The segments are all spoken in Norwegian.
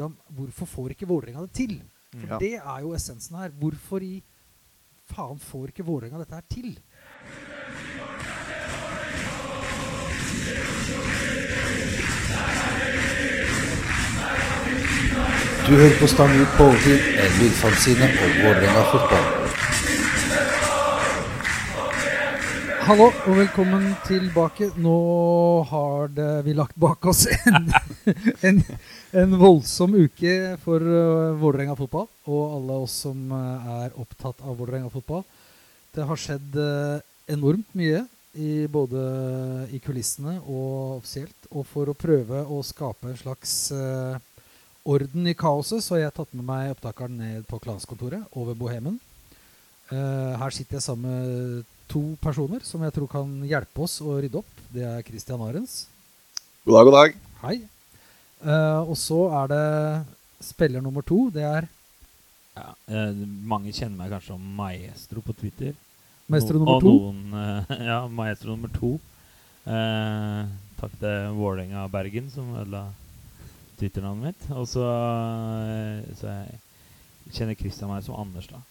spurte om hvorfor får ikke Vålerenga det til. For Ja. det er jo essensen her. Hvorfor i faen får ikke Vålerenga dette her til? Du hører på Stang ut på overtid, en lydfanzine om Vålerenga fotball. Hallo og velkommen tilbake. Nå har det, vi lagt bak oss en, en, en voldsom uke for uh, Vålerenga fotball. Og alle oss som uh, er opptatt av Vålerenga fotball. Det har skjedd uh, enormt mye, i, både i kulissene og offisielt. Og for å prøve å skape en slags orden i kaoset, så har jeg tatt med meg opptakeren ned på klanskontoret over Bohemen. Eh, her sitter jeg sammen med to personer som jeg tror kan hjelpe oss å rydde opp. Det er Christian Arens. God dag, god dag. Hei. Uh, og så er det spiller nummer to. Det er Ja, uh, mange kjenner meg kanskje som maestro på Twitter. Maestro nummer og to. Noen, eh, ja, maestro nummer to. Eh, takk til Vålerenga Bergen som ødela Twitter-navnet mitt. Og så, så jeg kjenner Christian meg som Anders, da.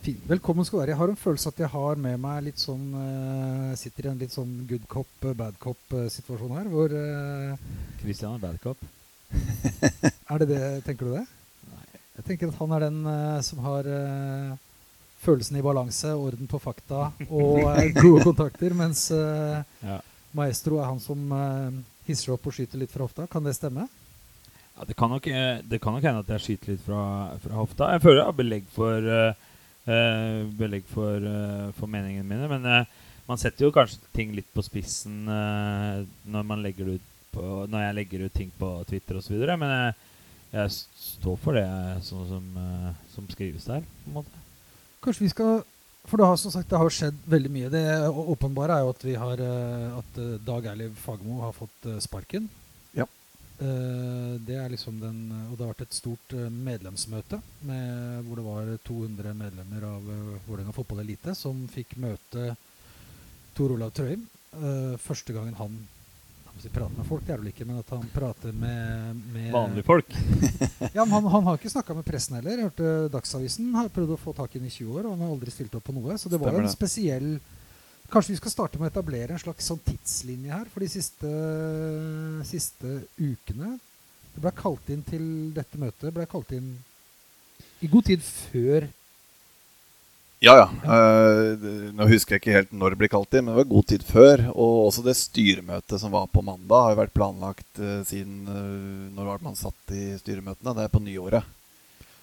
Velkommen skal du være. Jeg har en følelse at jeg har med meg litt sånn uh, Sitter i en litt sånn good cop, eh, bad cop-situasjon her. Hvor Kristian uh, er bad cop. Er det det, tenker du det? Nei. Jeg tenker at han er den uh, som har eh, følelsen i balanse, orden på fakta og eh, gode kontakter, mens eh, Ja. Maestro er han som eh, hisser opp og skyter litt fra hofta. Kan det stemme? Ja, det, kan nok, eh, det kan nok hende at jeg skyter litt fra, fra hofta. Jeg føler jeg har belegg for eh, eh, Belegg for, eh, for meningene mine. Men eh, man setter jo kanskje ting litt på spissen eh, når, man legger ut på, når jeg legger ut ting på Twitter osv. Men jeg, jeg står for det sånn som, eh, som skrives der. på en måte. Kanskje vi skal For det har som sagt det har skjedd veldig mye. Det åpenbare er jo at vi har eh, At eh, Dag Erliv Fagermo har fått eh, sparken. Eh, det er liksom den Og det har vært et stort eh, medlemsmøte med, hvor det var 200 medlemmer av uh, Vålerenga fotball elite som fikk møte Tor Olav Trøim. Eh, første gangen han si prater med folk, det er vel ikke, men at han prater med, med Vanlige folk. ja, men han, han har ikke snakka med pressen heller. Jeg hørte Dagsavisen har prøvd å få tak i ham i 20 år, og han har aldri stilt opp på noe. Så det var jo en en det. Kanskje vi skal starte med å etablere en slags sånn tidslinje her for de siste, siste ukene. Det ble kalt inn til dette møtet ble kalt inn i god tid før Ja, ja. Uh, nå husker jeg ikke helt når det ble kalt inn, men det var god tid før. Og også det styremøtet som var på mandag, har jo vært planlagt uh, siden uh, Når var det man satt i styremøtene? Det er på nyåret.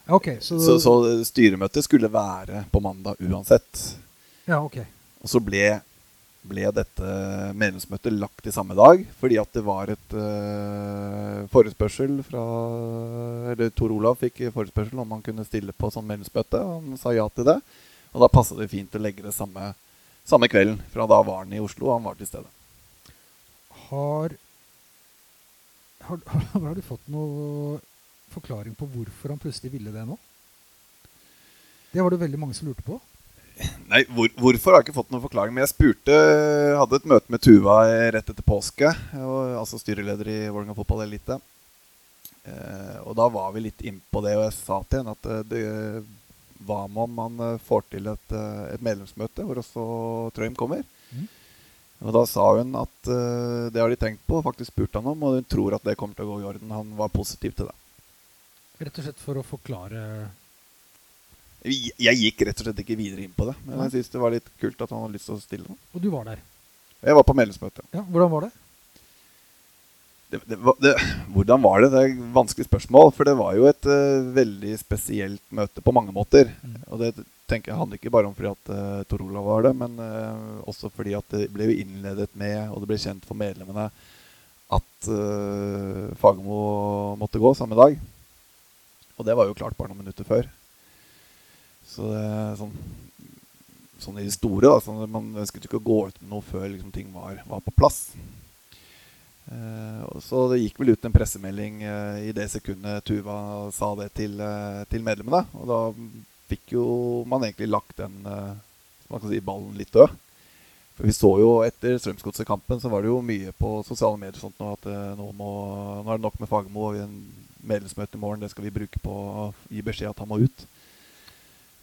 Ja, ok. Så, Så, så styremøtet skulle være på mandag uansett. ja, ok. Og så ble, ble dette medlemsmøtet lagt i samme dag, fordi at det var et uh, forespørsel fra Eller Tor Olav fikk forespørsel om han kunne stille på sånn medlemsmøte. Han sa ja til det. Og da passa det fint å legge det samme, samme kvelden, for da var han i Oslo, og han var til stede. Har, har, har du fått noe forklaring på hvorfor han plutselig ville det nå? Det var det veldig mange som lurte på. Nei, hvor, Hvorfor har jeg ikke fått noen forklaring. Men jeg spurte Hadde et møte med Tuva rett etter påske. Og, altså styreleder i Vålerenga fotball elite. Eh, og da var vi litt innpå det, og jeg sa til henne at eh, det, hva med om man eh, får til et, eh, et medlemsmøte hvor også Trøim kommer? Mm. Og da sa hun at eh, det har de tenkt på, faktisk spurt han om, og hun tror at det kommer til å gå i orden. Han var positiv til det. Rett og slett for å forklare Jeg, gikk rett og slett ikke videre inn på det, men jeg syns det var litt kult at han hadde lyst til å stille. Og du var der. Jeg var på medlemsmøte. Ja, Hvordan var det? det, det, det, hvordan var det? Det er et vanskelig spørsmål. For det var jo et uh, veldig spesielt møte på mange måter. Mm. Og det tenker jeg handler ikke bare om fordi at uh, Tor Olav var det, men uh, også fordi at det ble innledet med, og det ble kjent for medlemmene, at uh, Fagermo måtte gå samme dag. Og det var jo klart bare noen minutter før. Så det er sånn Sånn i det store, da. Sånn, man ønsket ikke å gå ut med noe før liksom, ting var, var på plass. Eh, så det gikk vel ut en pressemelding eh, i det sekundet Tuva sa det til, eh, til medlemmene. Og da fikk jo man egentlig lagt den eh, si, ballen litt død. For Vi så jo etter Strømsgodset-kampen så var det jo mye på sosiale medier sånt nå at eh, nå, må, nå er det nok med Fagermo. medlemsmøte i morgen, det skal vi bruke på å gi beskjed at han må ut.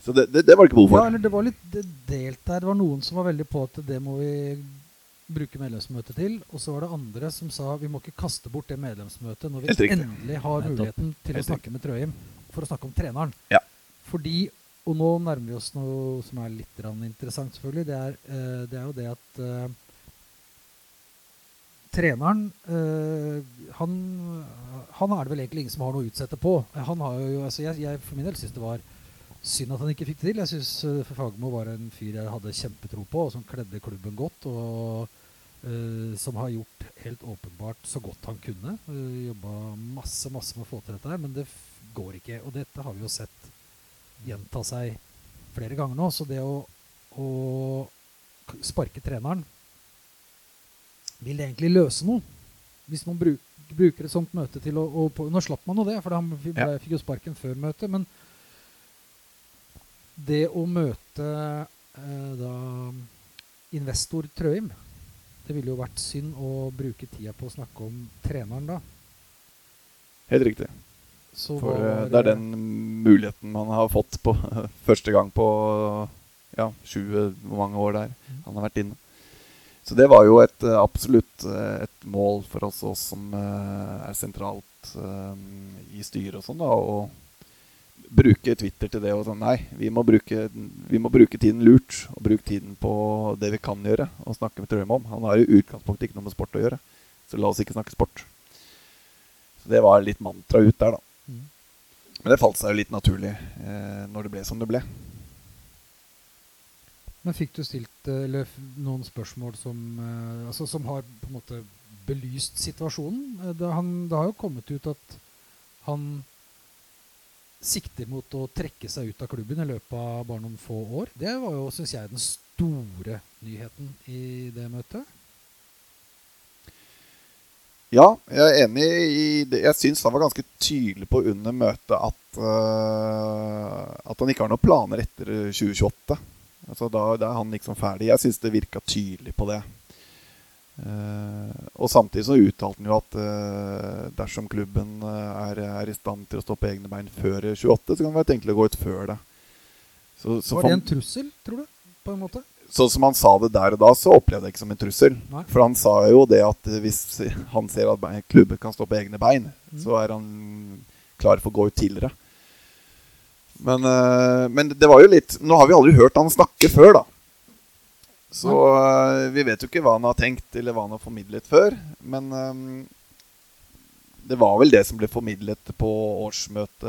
Så det, det, det var det ikke behov Ja, eller det var litt delt der. Det var noen som var veldig på at det må vi bruke medlemsmøtet til. Og så var det andre som sa vi må ikke kaste bort det medlemsmøtet når vi endelig har muligheten til å snakke med Trøim for å snakke om treneren. Ja. Fordi, og nå nærmer vi oss noe som er litt interessant, selvfølgelig. Det er, eh, det er jo det at eh, treneren eh, han, han er det vel egentlig ingen som har noe å utsette på. Han har jo, altså jeg, jeg for min del syns det var synd at han ikke fikk det til. Jeg syns Fagermo var en fyr jeg hadde kjempetro på, og som kledde klubben godt. Og uh, som har gjort helt åpenbart så godt han kunne. Uh, Jobba masse masse med å få til dette her, men det går ikke. Og dette har vi jo sett gjenta seg flere ganger nå. Så det å, å sparke treneren vil det egentlig løse noe? Hvis man bruk, bruker et sånt møte til å, å på, Nå slapp man jo det, for han fikk jo sparken før møtet. Men det å møte eh, da investor Trøim Det ville jo vært synd å bruke tida på å snakke om treneren da. Helt riktig. Så For eh, var, det er den muligheten man har fått på første gang på ja, 20 hvor mange år det er han har vært inne. Så det var jo et eh, absolutt eh, et mål for oss, oss som eh, er sentralt um, i styret og sånn, da, å bruke Twitter til det og sånn Nei, vi må bruke, vi må bruke tiden lurt, og bruke tiden på det vi kan gjøre, og snakke med Trøim om. Han har i utgangspunktet ikke noe med sport å gjøre, så la oss ikke snakke sport. Så det var litt mantra ut der, da. Mm. Men det falt seg jo litt naturlig eh, når det ble som det ble. Men fikk du stilt eh, eller noen spørsmål som, eh, altså, som har på en måte belyst situasjonen? Eh, Det, han, det har jo kommet ut at han sikter mot å trekke seg ut av klubben i løpet av bare noen få år. Det var jo, syns jeg, den store nyheten i det møtet. Ja, jeg er enig i det. Jeg syns han var ganske tydelig på under møtet at, uh, at han ikke har noen planer etter 2028. Altså da, da er han liksom ferdig. Jeg syns det virka tydelig på det. Eh, og samtidig så uttalte han jo at eh, dersom klubben eh, er, er i stand til å stå på egne bein før 28, så kan det være tenkelig å gå ut før det. Så, så var det en trussel, tror du? På en måte? sånn som han sa det der og da, så opplevde jeg ikke som en trussel. Nei. For han sa jo det at hvis han ser at klubben kan stå på egne bein, Mm. så er han klar for å gå ut tidligere. Men, men det var jo litt Nå har vi aldri hørt han snakke før, da. Så eh, vi vet jo ikke hva han har tenkt, eller hva han har formidlet før. Men eh, det var vel det som ble formidlet på årsmøtet,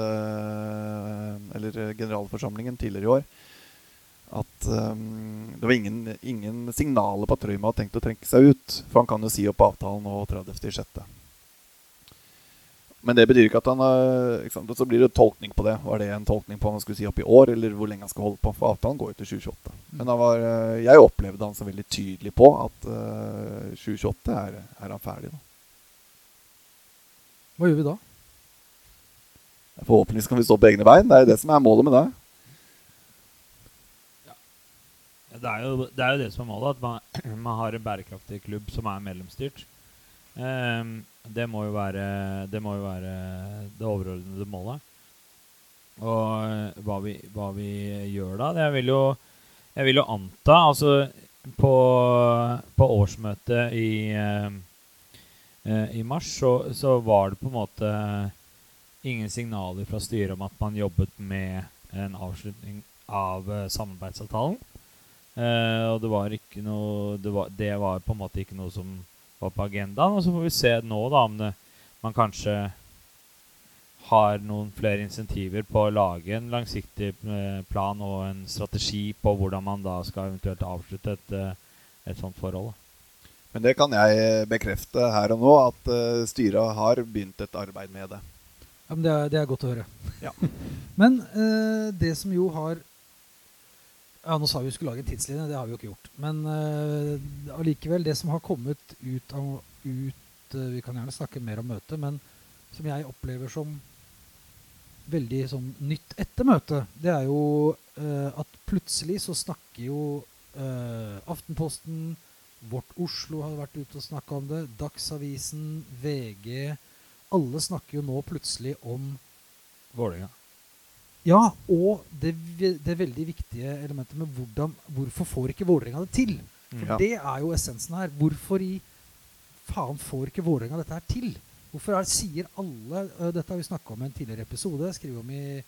eller generalforsamlingen tidligere i år. At det var ingen, ingen signaler på at Trøim hadde tenkt å trekke seg ut. For han kan jo si opp avtalen nå 30.6. Men det betyr ikke at han sant? Så blir det tolkning på det. Var det en tolkning på om han skulle si opp i år, eller hvor lenge han skal holde på? For avtalen går jo til 2028. Men han var, eh, jeg opplevde han så veldig tydelig på at eh, 2028 er, er han ferdig. Da. Hva gjør vi da? Forhåpentligvis kan vi stå på egne bein. Det er jo det som er målet med det. Det er, jo, det er jo det som er målet, at man, man har en bærekraftig klubb som er medlemsstyrt. Ehm, det, må være, det må jo være det overordnede målet. Og eh, hva vi, hva vi gjør da det vil jo, Jeg vil jo anta Altså, på, på årsmøtet i, eh, i mars så, så var det på en måte ingen signaler fra styret om at man jobbet med en avslutning av eh, samarbeidsavtalen. Eh, og det var ikke noe det var, det var på en måte ikke noe som var på agendaen. Og så får vi se nå da om det, man kanskje har noen flere insentiver på å lage en langsiktig eh, plan og en strategi på hvordan man da skal eventuelt avslutte et, eh, et sånt forhold. Men det kan jeg bekrefte her og nå, at eh, styret har begynt et arbeid med det. Ja, men det, er, det er godt å høre. Ja. men eh, det som jo har Ja, Nå sa vi vi skulle lage en tidslinje, det har vi jo ikke gjort. Men allikevel, uh, det som har kommet ut av ut, uh, Vi kan gjerne snakke mer om møtet, men som jeg opplever som veldig sånn nytt etter møtet, det er jo uh, at plutselig så snakker jo eh, Aftenposten, Vårt Oslo har vært ute og snakka om det. Dagsavisen, VG Alle snakker jo nå plutselig om Vålerenga. Ja, og det, det veldig viktige elementet med hvordan, hvorfor får ikke Vålerenga det til? For Ja. det er jo essensen her. Hvorfor i faen får ikke Vålerenga dette her til? Hvorfor er, sier alle uh, Dette har vi snakka om i en tidligere episode. Skriver om i,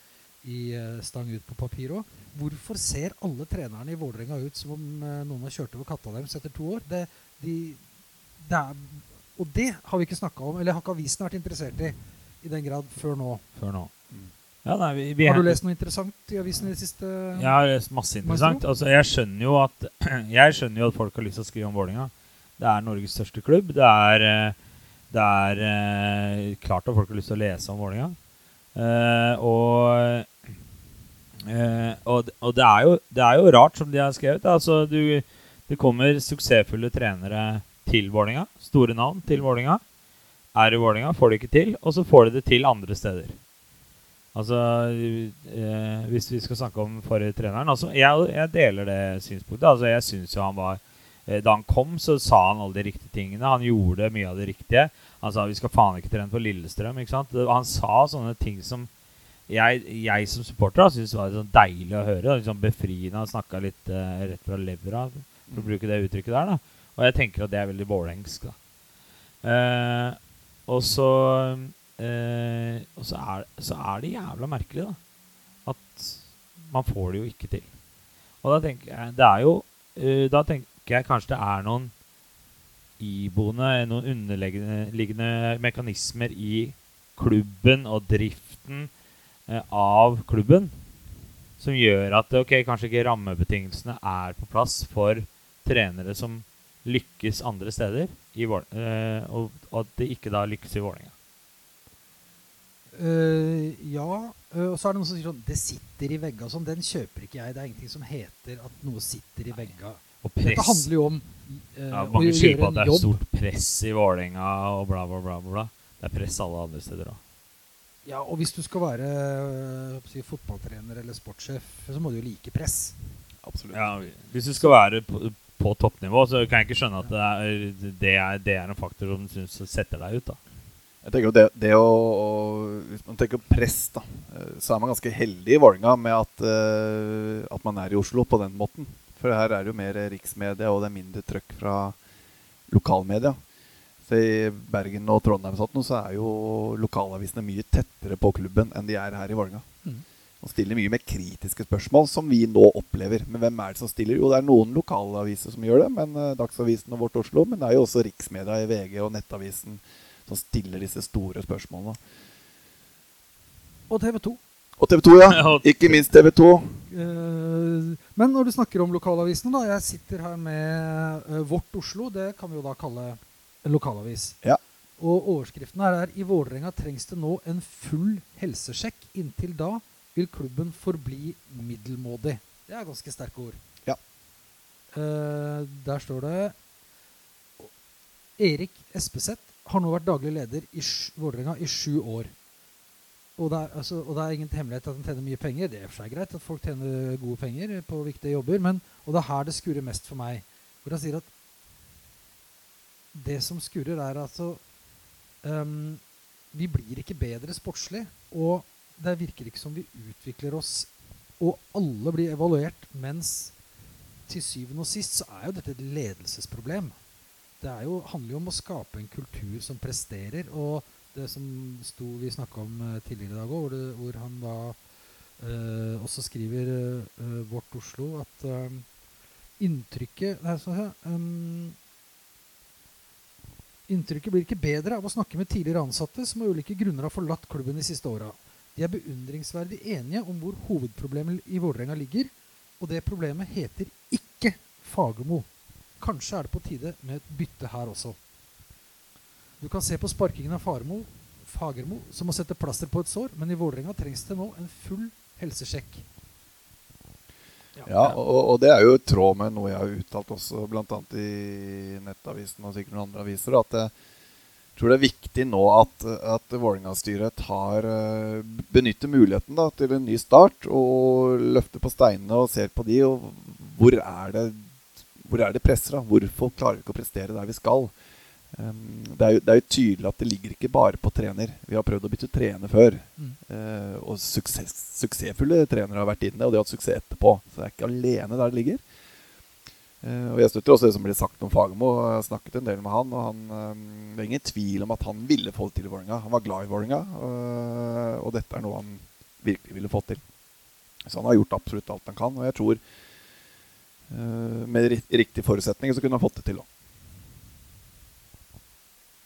i uh, Stang ut på papir òg. Hvorfor ser alle trenerne i Vålerenga ut som om uh, noen har kjørt over katta deres etter to år? Det, de, det er, og det har vi ikke snakka om, eller har ikke avisen vært interessert i i den grad før nå. Før nå. Mm. Ja, nei, vi, vi Har du lest noe interessant i avisen i det siste? Jeg har lest masse interessant. Altså, jeg skjønner at Jeg skjønner jo at folk har lyst til å skrive om Vålinga. Det er Norges største klubb. Det er, eh, det er eh, klart at folk har lyst til å lese om Vålinga. Eh, og og, og det, er jo, det er jo rart, som de har skrevet. Altså, du, det kommer suksessfulle trenere til Vålinga. Store navn til Vålinga. Er i Vålinga, får det ikke til. Og så får de det til andre steder. Altså, eh, Hvis vi skal snakke om forrige treneren altså, jeg, jeg deler det synspunktet. Altså, jeg synes jo han var eh, Da han kom, så sa han alle de riktige tingene. Han gjorde mye av det riktige. Han sa vi skal faen ikke trene på Lillestrøm. ikke sant? Han sa sånne ting som jeg, jeg som supporter da, det var sånn deilig å høre. da, Liksom befriende. Han snakka litt eh, rett fra levra, for å bruke det uttrykket der. da. Og jeg tenker at det er veldig vålengsk. da. Eh, og så eh, Og så er, så er det jævla merkelig, da. At man får det jo ikke til. Og da tenker jeg Det er jo eh, Da tenker jeg kanskje det er noen iboende, noen underliggende mekanismer i klubben og driften eh, av klubben som gjør at ok, kanskje ikke rammebetingelsene er på plass for trenere som lykkes andre steder, i eh, og, og at det ikke da lykkes i Vålerenga. Eh, ja, Uh, og så er det noen som sier sånn Det sitter i vegga og sånn. Den kjøper ikke jeg. Det er ingenting som heter at noe sitter i vegga. Og Dette handler jo om uh, Ja, mange skylder på at det er jobb. stort press i Vålerenga og bla, bla, bla. bla. Det er press alle andre steder òg. Ja, og hvis du skal være si, fotballtrener eller sportssjef, så må du jo like press. Absolutt. Ja, hvis du skal være på, på toppnivå, så kan jeg ikke skjønne at det er, det er, det er en faktor som synes setter deg ut. da. Jeg tenker det, det å, Hvis man tenker press, da, eh, så er man ganske heldig i Vålerenga med at, eh, at man er i Oslo på den måten. For her er det jo mer riksmedia, og det er mindre trøkk fra lokalmedia. Så I Bergen og Trondheim nå, så er jo lokalavisene mye tettere på klubben enn de er her i Vålerenga. Mm. Og stiller mye mer kritiske spørsmål, som vi nå opplever. Men hvem er det som stiller? Jo, det er noen lokalaviser som gjør det, men eh, Dagsavisen og Vårt Oslo. Men det er jo også riksmedia i VG og Nettavisen som stiller disse store spørsmålene. Og TV 2. Og TV 2, ja. Ikke minst TV 2. Eh, men når du snakker om lokalavisene, da. Jeg sitter her med eh, Vårt Oslo. Det kan vi jo da kalle en lokalavis. Ja. Og overskriften her er I Vålerenga trengs det nå en full helsesjekk. Inntil da vil klubben forbli middelmådig. Det er ganske sterke ord. Ja. Eh, der står det Erik Espeseth har nå vært daglig leder i Vålerenga i sju år. Og det, er, altså, og det er ingen hemmelighet at han tjener mye penger. Det er for seg greit at folk tjener gode penger på viktige jobber, men, og det er her det skurrer mest for meg. Hvor han sier at det som skurrer, er altså um, Vi blir ikke bedre sportslig, og det virker ikke som vi utvikler oss, og alle blir evaluert, mens til syvende og sist så er jo dette et ledelsesproblem. Det jo, handler jo om å skape en kultur som presterer, og det som sto, vi snakka om eh, tidligere i dag òg, hvor, hvor han da eh, også skriver eh, Vårt Oslo at eh, inntrykket nei, så se, ehm, Inntrykket blir ikke bedre av å snakke med tidligere ansatte som av ulike grunner har forlatt klubben de siste åra. De er beundringsverdig enige om hvor hovedproblemet i Vålerenga ligger, og det problemet heter ikke Fagermo. Kanskje er det på tide med et bytte her også. Du kan se på sparkingen av Farmo, Fagermo som å sette plaster på et sår, men i Vålerenga trengs det nå en full helsesjekk. Ja, og, og det er jo i tråd med noe jeg har uttalt også, bl.a. i Nettavisen og sikkert noen andre aviser, at jeg tror det er viktig nå at, at Vålerenga-styret eh, benytter muligheten da, til en ny start og løfter på steinene og ser på de. Og hvor er det hvor er det presser? da? Hvorfor klarer vi ikke å prestere der vi skal? Um, det, er jo, det er jo tydelig at det ligger ikke bare på trener. Vi har prøvd å bytte trener før. Mm. Uh, og suksess, suksessfulle trenere har vært inne, og de har hatt suksess etterpå. Så det er ikke alene der det ligger. Uh, og Jeg støtter også det som ble sagt om Fagermo. Jeg har snakket en del med han. Og han, um, Det er ingen tvil om at han ville få det til i Vålerenga. Han var glad i Vålerenga, uh, og dette er noe han virkelig ville fått til. Så han har gjort absolutt alt han kan, og jeg tror med riktige forutsetninger så kunne han fått det til òg.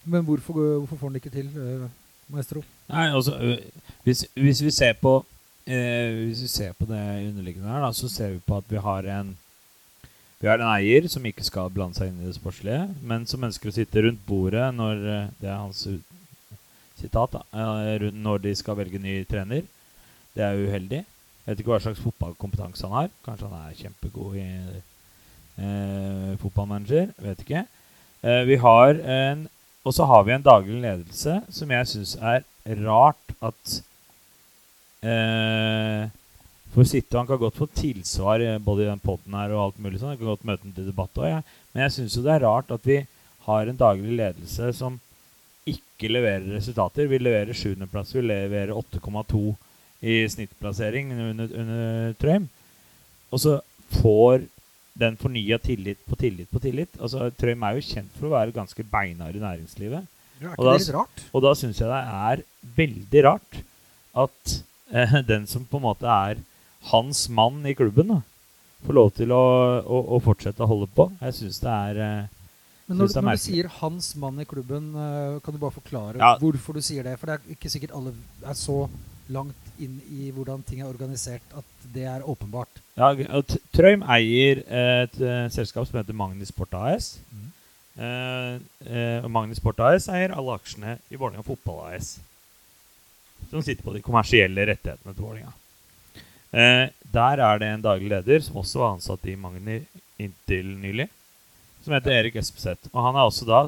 Men hvorfor, hvorfor, får han det ikke til, uh, maestro? Nei, altså, hvis, hvis, vi ser på eh, Hvis vi ser på det underliggende her, da, så ser vi på at vi har en vi har en eier som ikke skal blande seg inn i det sportslige, men som ønsker å sitte rundt bordet når Det er hans sitat, da. Når de skal velge ny trener. Det er uheldig. Jeg vet ikke hva slags fotballkompetanse han har. Kanskje han er kjempegod i eh, fotballmanager. Vet ikke. Eh, vi har en og så har vi en daglig ledelse som jeg syns er rart at eh, For sitte Han kan godt få tilsvar både i den poden her og alt mulig sånn. Jeg kan godt møte ham til debatt også, ja. Men jeg syns jo det er rart at vi har en daglig ledelse som ikke leverer resultater. Vi leverer sjuendeplass, vi leverer 8,2 i snittplassering under, under Trøim. Og så får den fornya tillit på tillit på tillit. Altså, Trøim er jo kjent for å være ganske beinhard i næringslivet. Ja, og da, rart? Og da syns jeg det er veldig rart at eh, den som på en måte er hans mann i klubben, da, får lov til å, å, å fortsette å holde på. Jeg syns det er eh, men når, når du sier 'hans mann i klubben', uh, kan du bare forklare ja. hvorfor du sier det? For det er ikke sikkert alle er så langt inn i hvordan ting er organisert, at det er åpenbart. Ja, og Trøim eier et, uh, selskap som heter Magni Sport AS. Mm. Uh, uh, og Magni Sport AS eier alle aksjene i Vålerenga Fotball AS. Som sitter på de kommersielle rettighetene til Vålerenga. der er det en daglig leder som også var ansatt i Magni inntil nylig. Som heter Erik Espeseth. Og han er også da,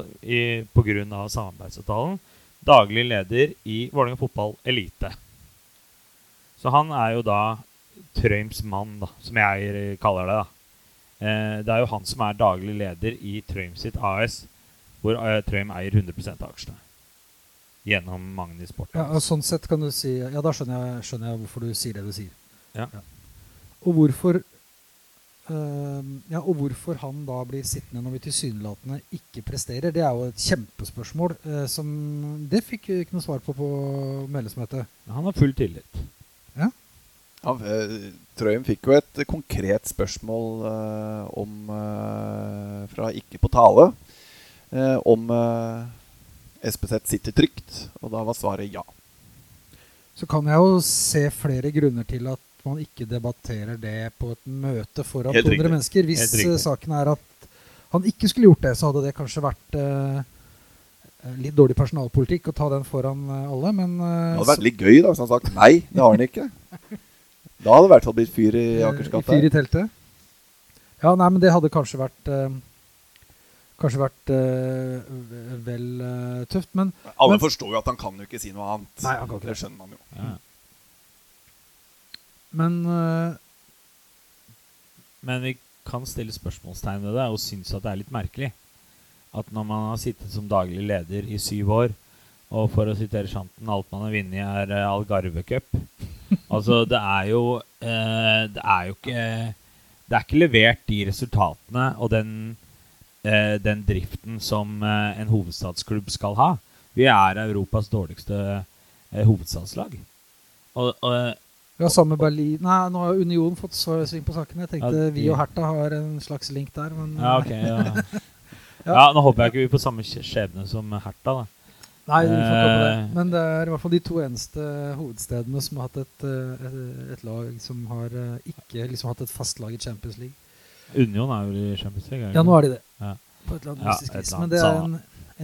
pga. samarbeidsavtalen, daglig leder i Vålerenga Fotball Elite. Så han er jo da Trøims mann, da, som jeg kaller det. da. Eh, det er jo han som er daglig leder i Trøim sitt AS, hvor eh, Trøim eier 100% av aksjene. Gjennom Magni Sport. Ja, sånn sett kan du si Ja, da skjønner jeg, skjønner jeg hvorfor du sier det du sier. Ja. ja. Og hvorfor øh, ja, og hvorfor han da blir sittende når vi tilsynelatende ikke presterer, det er jo et kjempespørsmål. øh, som Det fikk vi ikke noe svar på på medlemsmøtet. Han har full tillit. Ja. ja Trøim fikk jo et konkret spørsmål uh, om uh, fra ikke på tale uh, om uh, SPZ sitter trygt, og da var svaret ja. Så kan jeg jo se flere grunner til at man ikke debatterer det på et møte foran 200 mennesker. Hvis saken er at han ikke skulle gjort det, så hadde det kanskje vært litt dårlig personalpolitikk å ta den foran eh, alle, men uh, Det hadde vært litt gøy da, hvis han hadde sagt nei. Det har han ikke. Da hadde det i hvert fall blitt fyr i Akersgata. Fyr i teltet. Ja, nei, men det hadde kanskje vært eh, Kanskje vært eh, vel tøft, men Alle men, forstår jo at han kan jo ikke si noe annet. Nei, han kan ikke det skjønner man jo. Ja. Men Men vi kan stille spørsmålstegn ved det og synes at det er litt merkelig at når man har sittet som daglig leder i syv år, og for å sitere Shanten, alt man har vunnet, er uh, Algarve Cup Altså, det er jo uh, Det er jo ikke Det er ikke levert de resultatene og den, uh, den driften som en hovedstadsklubb skal ha. Vi er Europas dårligste hovedstadslag. Og, og ja, sammen med Berlin Nei, nå har Union fått sving på sakene. Jeg tenkte ja, vi og Herta har en slags link der, men Ja, ok, ja. Ja. Nå håper jeg ikke vi får samme skjebne som Herta. da Nei, vi får ikke håpe det. Eh. Men det er i hvert fall de to eneste hovedstedene som har hatt et, eh, et, et lag som har eh, ikke liksom hatt et fast lag i Champions League. Union er jo i Champions League? Ja, nå er de det. Ja. På et eller annet ja, vis. Men det er en,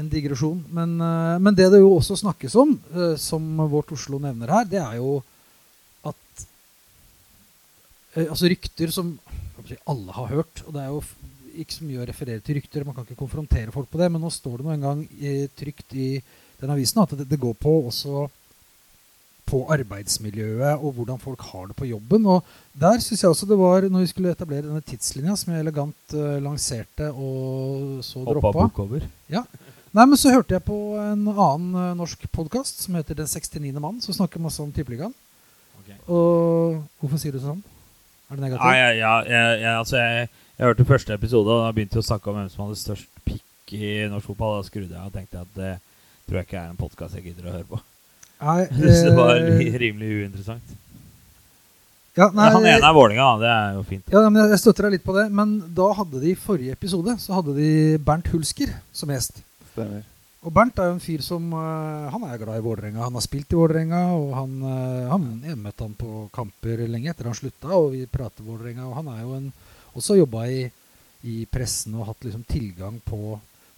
en digresjon. Men, men, det det jo også snakkes om, som vårt Oslo nevner her, det er jo at Altså rykter som alle har hørt, og det er jo ikke så mye å referere til rykter. Man kan ikke konfrontere folk på det. Men nå står det nå engang trygt i den avisen at det, det, går på også på arbeidsmiljøet og hvordan folk har det på jobben. Og der syns jeg også det var, når vi skulle etablere denne tidslinja som jeg elegant uh, lanserte og så Hoppa droppa Ja. Nei, men så hørte jeg på en annen uh, norsk podkast som heter Den 69. mann, som snakker masse om Tippeligaen. Okay. Og hvorfor sier du sånn? Er det negativt? Ja, ja, ja, jeg, jeg, altså jeg, jeg hørte første episode, og da begynte vi å snakke om hvem som hadde størst pikk i norsk fotball. Da skrudde jeg og tenkte at det tror jeg ikke er en podkast jeg gidder å høre på. Nei, Så det var eh, rimelig uinteressant. ja, nei, han ene er Vålinga. Det er jo fint. Ja, men Jeg støtter deg litt på det. Men da hadde de i forrige episode Så hadde de Bernt Hulsker som gjest. Stemmer. Og Bernt er jo en fyr som eh, Han er glad i Vålerenga. Han har spilt i Vålerenga, og han, eh, han Jeg møtte han på kamper lenge etter han slutta, og vi prater Vålerenga. Og han er jo en også jobba i, i pressen og hatt liksom tilgang på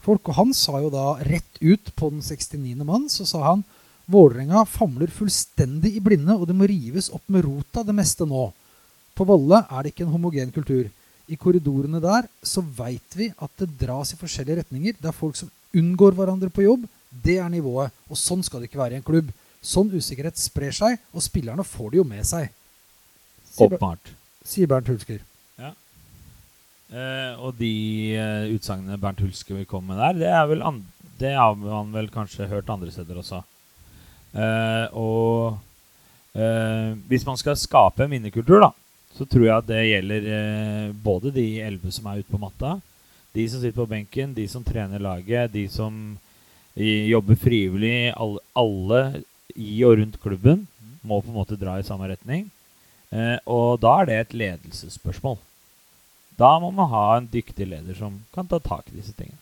folk. Og han sa jo da rett ut på den 69. mann, så sa han Vålerenga famler fullstendig i blinde, og det må rives opp med rota det meste nå. På Valle er det ikke en homogen kultur. I korridorene der så veit vi at det dras i forskjellige retninger. Det er folk som unngår hverandre på jobb. Det er nivået. Og sånn skal det ikke være i en klubb. Sånn usikkerhet sprer seg, og spillerne får det jo med seg. Åpenbart. sier Bernt Hulsker. Eh, og de uh, utsagnene Bernt Hulske vil komme med der, det, er vel det har man vel kanskje hørt andre steder også. Uh, og hvis man skal skape en vinnerkultur, da, så tror jeg at det gjelder både de elleve som er ute på matta, de som sitter på benken, de som trener laget, de som jobber frivillig, alle, alle i og rundt klubben må på en måte dra i samme retning. Og da er det et ledelsesspørsmål. Da må man ha en dyktig leder som kan ta tak i disse tingene.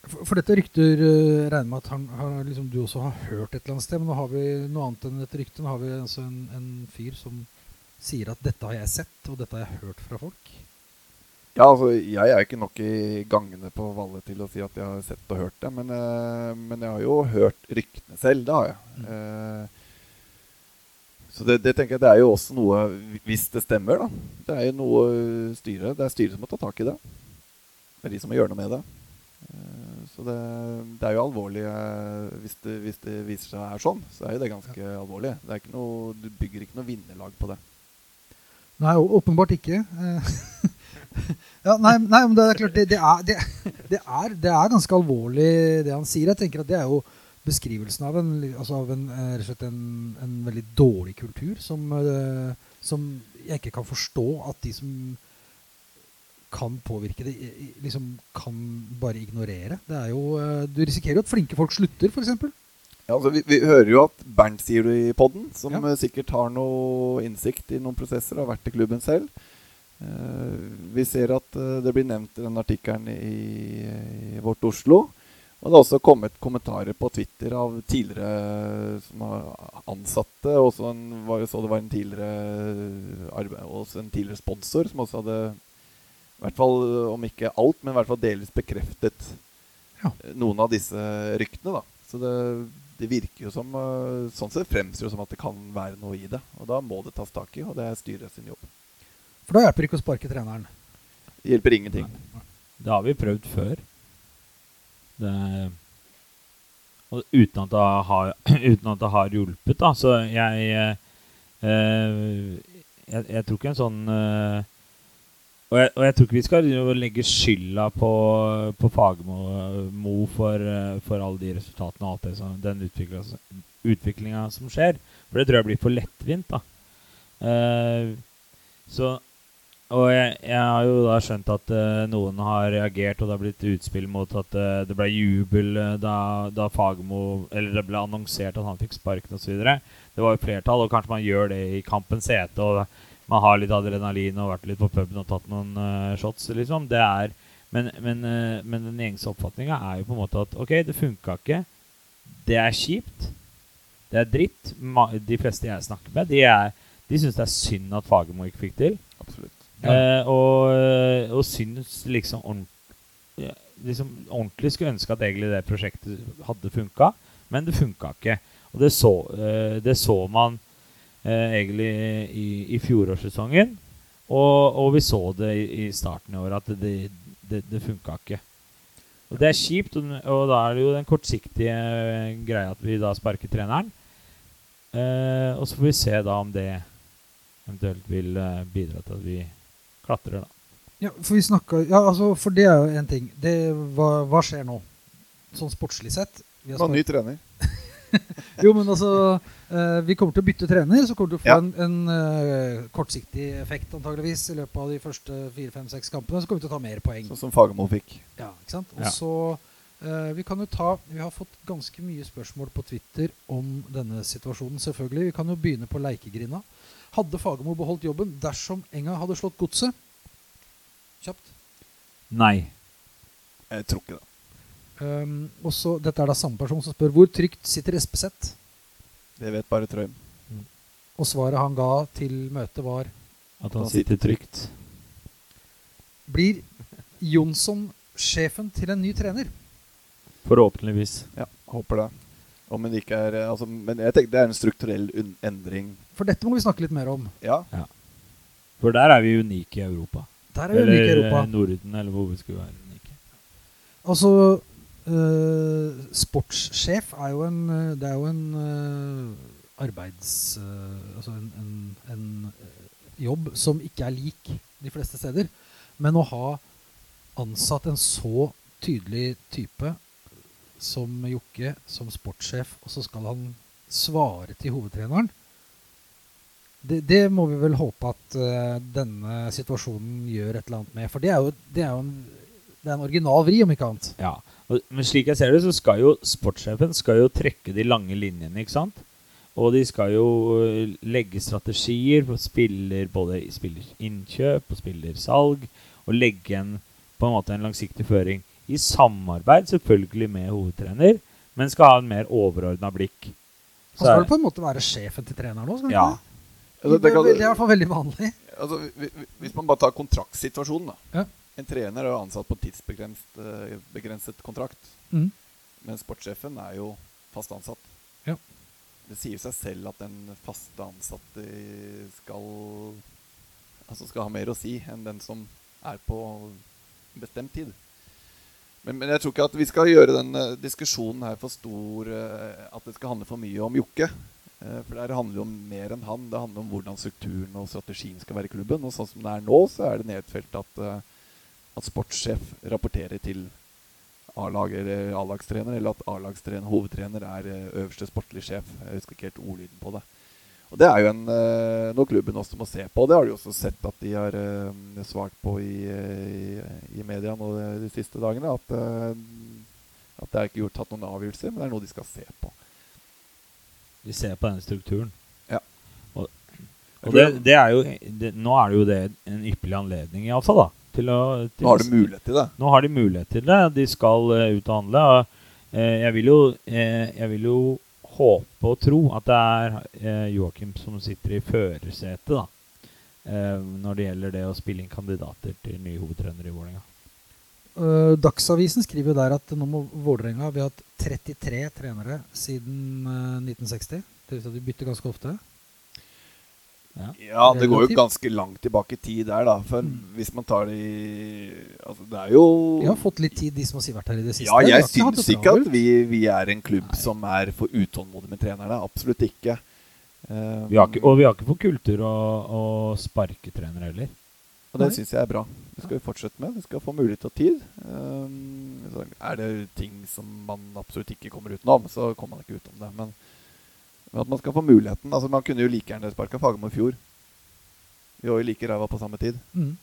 For, for dette rykter uh, regner med at han, han, liksom, du også har hørt et eller annet sted. Men nå har vi noe annet enn et rykte. Nå har vi altså en, en fyr som sier at 'dette har jeg sett', og 'dette har jeg hørt fra folk'. Ja, altså, jeg er ikke nok i gangene på Valle til å si at jeg har sett og hørt det. Men, eh, men jeg har jo hørt ryktene selv. Det har jeg. Eh, så det, det tenker jeg det er jo også noe Hvis det stemmer, da. Det er jo noe styret Det er styret som må ta tak i det. Det er de som må gjøre noe med det. Eh, så det, det er jo alvorlig eh, hvis det, hvis det viser seg er sånn. Så er jo det ganske alvorlig. Det er ikke noe, du bygger ikke noe vinnerlag på det. Nei, åpenbart ikke. Eh, ja, nei, nei, men det er klart det, det, er, det, det, er, det er ganske alvorlig, det han sier. Jeg tenker at det er jo beskrivelsen av en, altså av en, eh, en, en veldig dårlig kultur som, eh, som jeg ikke kan forstå at de som kan påvirke det, liksom kan bare ignorere. Det er jo, eh, du risikerer jo at flinke folk slutter, f.eks. Ja, altså, vi, vi hører jo at Bernt sier det i podden, som Ja. sikkert har noe innsikt i noen prosesser, har vært i klubben selv. Uh, vi ser at uh, det blir nevnt i den artikkelen i, i Vårt Oslo. Og det har også kommet kommentarer på Twitter av tidligere som har ansatte. Og så det var en tidligere arbeid, også en tidligere sponsor som også hadde i hvert fall, om ikke alt, men i hvert fall delvis bekreftet Ja. eh, noen av disse ryktene. da. Så det, det virker jo som eh, Sånn sett fremstår det som at det kan være noe i det. Og da må det tas tak i, og det er styret sin jobb. For da hjelper det ikke å sparke treneren. Det hjelper ingenting. Det har vi prøvd før. Det, og uten at det har, at det har hjulpet, da. Så jeg eh, eh, jeg, jeg tror ikke en sånn eh, og, jeg, og jeg tror ikke vi skal legge skylda på, på Fagermo Mo for, eh, for alle de resultatene og alt det som, den utviklinga som skjer. For det tror jeg blir for lettvint, da. Eh, så og jeg, jeg har jo da skjønt at uh, noen har reagert, og det har blitt utspill mot at uh, det ble jubel eh, da, da Fagermo Eller det ble annonsert at han fikk sparken osv. Det var jo flertall, og kanskje man gjør det i kampens hete. Og man har litt adrenalin og vært litt på puben og tatt noen uh, shots, liksom. Det er Men, men, men den gjengse oppfatninga er jo på en måte at ok, det funka ikke. Det er kjipt. Det er dritt. De fleste jeg snakker med, de, er, de syns det er synd at Fagermo ikke fikk til. Absolutt. Eh, og, og syns liksom, ordent, liksom ordentlig skulle ønske at egentlig det prosjektet hadde funka, men det funka ikke. Og det så, eh, det så man eh, egentlig i, i fjorårssesongen, og, og vi så det i, i starten i år at det, det, det funka ikke. Og det er kjipt, og, og da er det jo den kortsiktige eh, greia at vi da sparker treneren. Eh, og så får vi se da om det eventuelt vil eh, bidra til at vi klatrer, da. Ja, for vi snakka ja, altså, for det er jo en ting. Det, hva, hva skjer nå? Sånn sportslig sett. Vi har ny trener. Jo, men altså eh, Vi kommer til å bytte trener, så kommer du til å få Ja. en, en eh, kortsiktig effekt antageligvis i løpet av de første fire-fem-seks kampene. Så kommer vi til å ta mer poeng. Sånn som Fagermo fikk. Ja, ikke sant? Og Ja. så eh, Vi kan jo ta Vi har fått ganske mye spørsmål på Twitter om denne situasjonen, selvfølgelig. Vi kan jo begynne på Leikegrinda. Hadde Fagermo beholdt jobben dersom Enga hadde slått Godset? Kjapt. Nei. Jeg tror ikke det. Um, og så, Dette er da samme person som spør hvor trygt sitter Espeseth. Det vet bare Trøim. Og svaret han ga til møtet, var At han sitter trygt. Blir Jonsson sjefen til en ny trener? Forhåpentligvis. Ja, håper det. Om det ikke er eh, altså, Men jeg tenker det er en strukturell un endring. For dette må vi snakke litt mer om. Ja. For der er vi unike i Europa. Der er vi unike i Europa. Eller Norden, eller hvor vi skulle være unike. Altså øh, Sportssjef er jo en Det er jo en øh, arbeids... øh, altså en, en, en jobb som ikke er lik de fleste steder. Men å ha ansatt en så tydelig type som Jokke som sportssjef, og så skal han svare til hovedtreneren det, det må vi vel håpe at uh, denne situasjonen gjør et eller annet med. For det er jo, det er jo en, det er en original vri, om ikke annet. Ja, Men slik jeg ser det, så skal jo sportssjefen skal jo trekke de lange linjene, ikke sant? Og de skal jo øh, legge strategier på spiller, både spillerinnkjøp og spillersalg, og legge en, på en måte en langsiktig føring. I samarbeid selvfølgelig med hovedtrener, men skal ha en mer overordna blikk. Han Så skal du på en måte være sjefen til treneren han Ja. Det, det? kan, Det, er i hvert fall veldig vanlig. Altså, vi- vi- hvis man bare tar kontraktsituasjonen, da. Ja. En trener er ansatt på tidsbegrenset eh, begrenset kontrakt. Mm. Men sportssjefen er jo fast ansatt. Ja. Det sier seg selv at den faste ansatte skal Altså skal ha mer å si enn den som er på bestemt tid. Men, men jeg tror ikke at vi skal gjøre den eh, diskusjonen her for stor eh, At det skal handle for mye om Jokke. Eh, for det handler jo om mer enn han. Det handler om hvordan strukturen og strategien skal være i klubben. Og sånn som det er nå, så er det nedfelt at, at sportssjef rapporterer til A-lagstrener, eller at A-lagstrener, hovedtrener, er øverste sportlig sjef. Jeg husker ikke helt ordlyden på det. Og Det er jo en, eh, noe klubben også må se på. Det har de også sett at de har eh, svart på i, eh, i, i media nå de, siste dagene. At, at det er ikke gjort tatt noen avgjørelser, men det er noe de skal se på. De ser på denne strukturen. Ja. Og, og det, det er jo det, Nå er det jo det en ypperlig anledning, iallfall, da. Til å, til Nå har de mulighet til det. Nå har de mulighet til det. De skal uh, ut og handle. Eh, jeg, vil jo, uh, jeg vil jo håpe og tro at det er eh, Joakim som sitter i førersetet da, eh, når det gjelder det å spille inn kandidater til ny hovedtrener i Vålerenga. Uh, Dagsavisen skriver jo der at nå må Vålerenga Vi har hatt 33 trenere siden uh, 1960. Det vil si at vi bytter ganske ofte. Ja. Ja, det går jo ganske langt tilbake i tid der, da. For Mm. hvis man tar det i Altså, det er jo Vi har fått litt tid, de som har vært her i det siste. Ja, jeg syns ikke at vi, vi er en klubb Nei. som er for utålmodig med trenerne. Absolutt ikke. Um, Vi har ikke, og vi har ikke for kultur å, å sparke trenere heller. og det syns jeg er bra. Det skal vi fortsette med. Vi skal få mulighet og tid. Um, så er det ting som man absolutt ikke kommer utenom, så kommer man ikke utenom det. Men, men at man skal få muligheten. Altså, Man kunne jo like gjerne sparka Fagermo i fjor. Vi var jo like ræva på samme tid. Mm.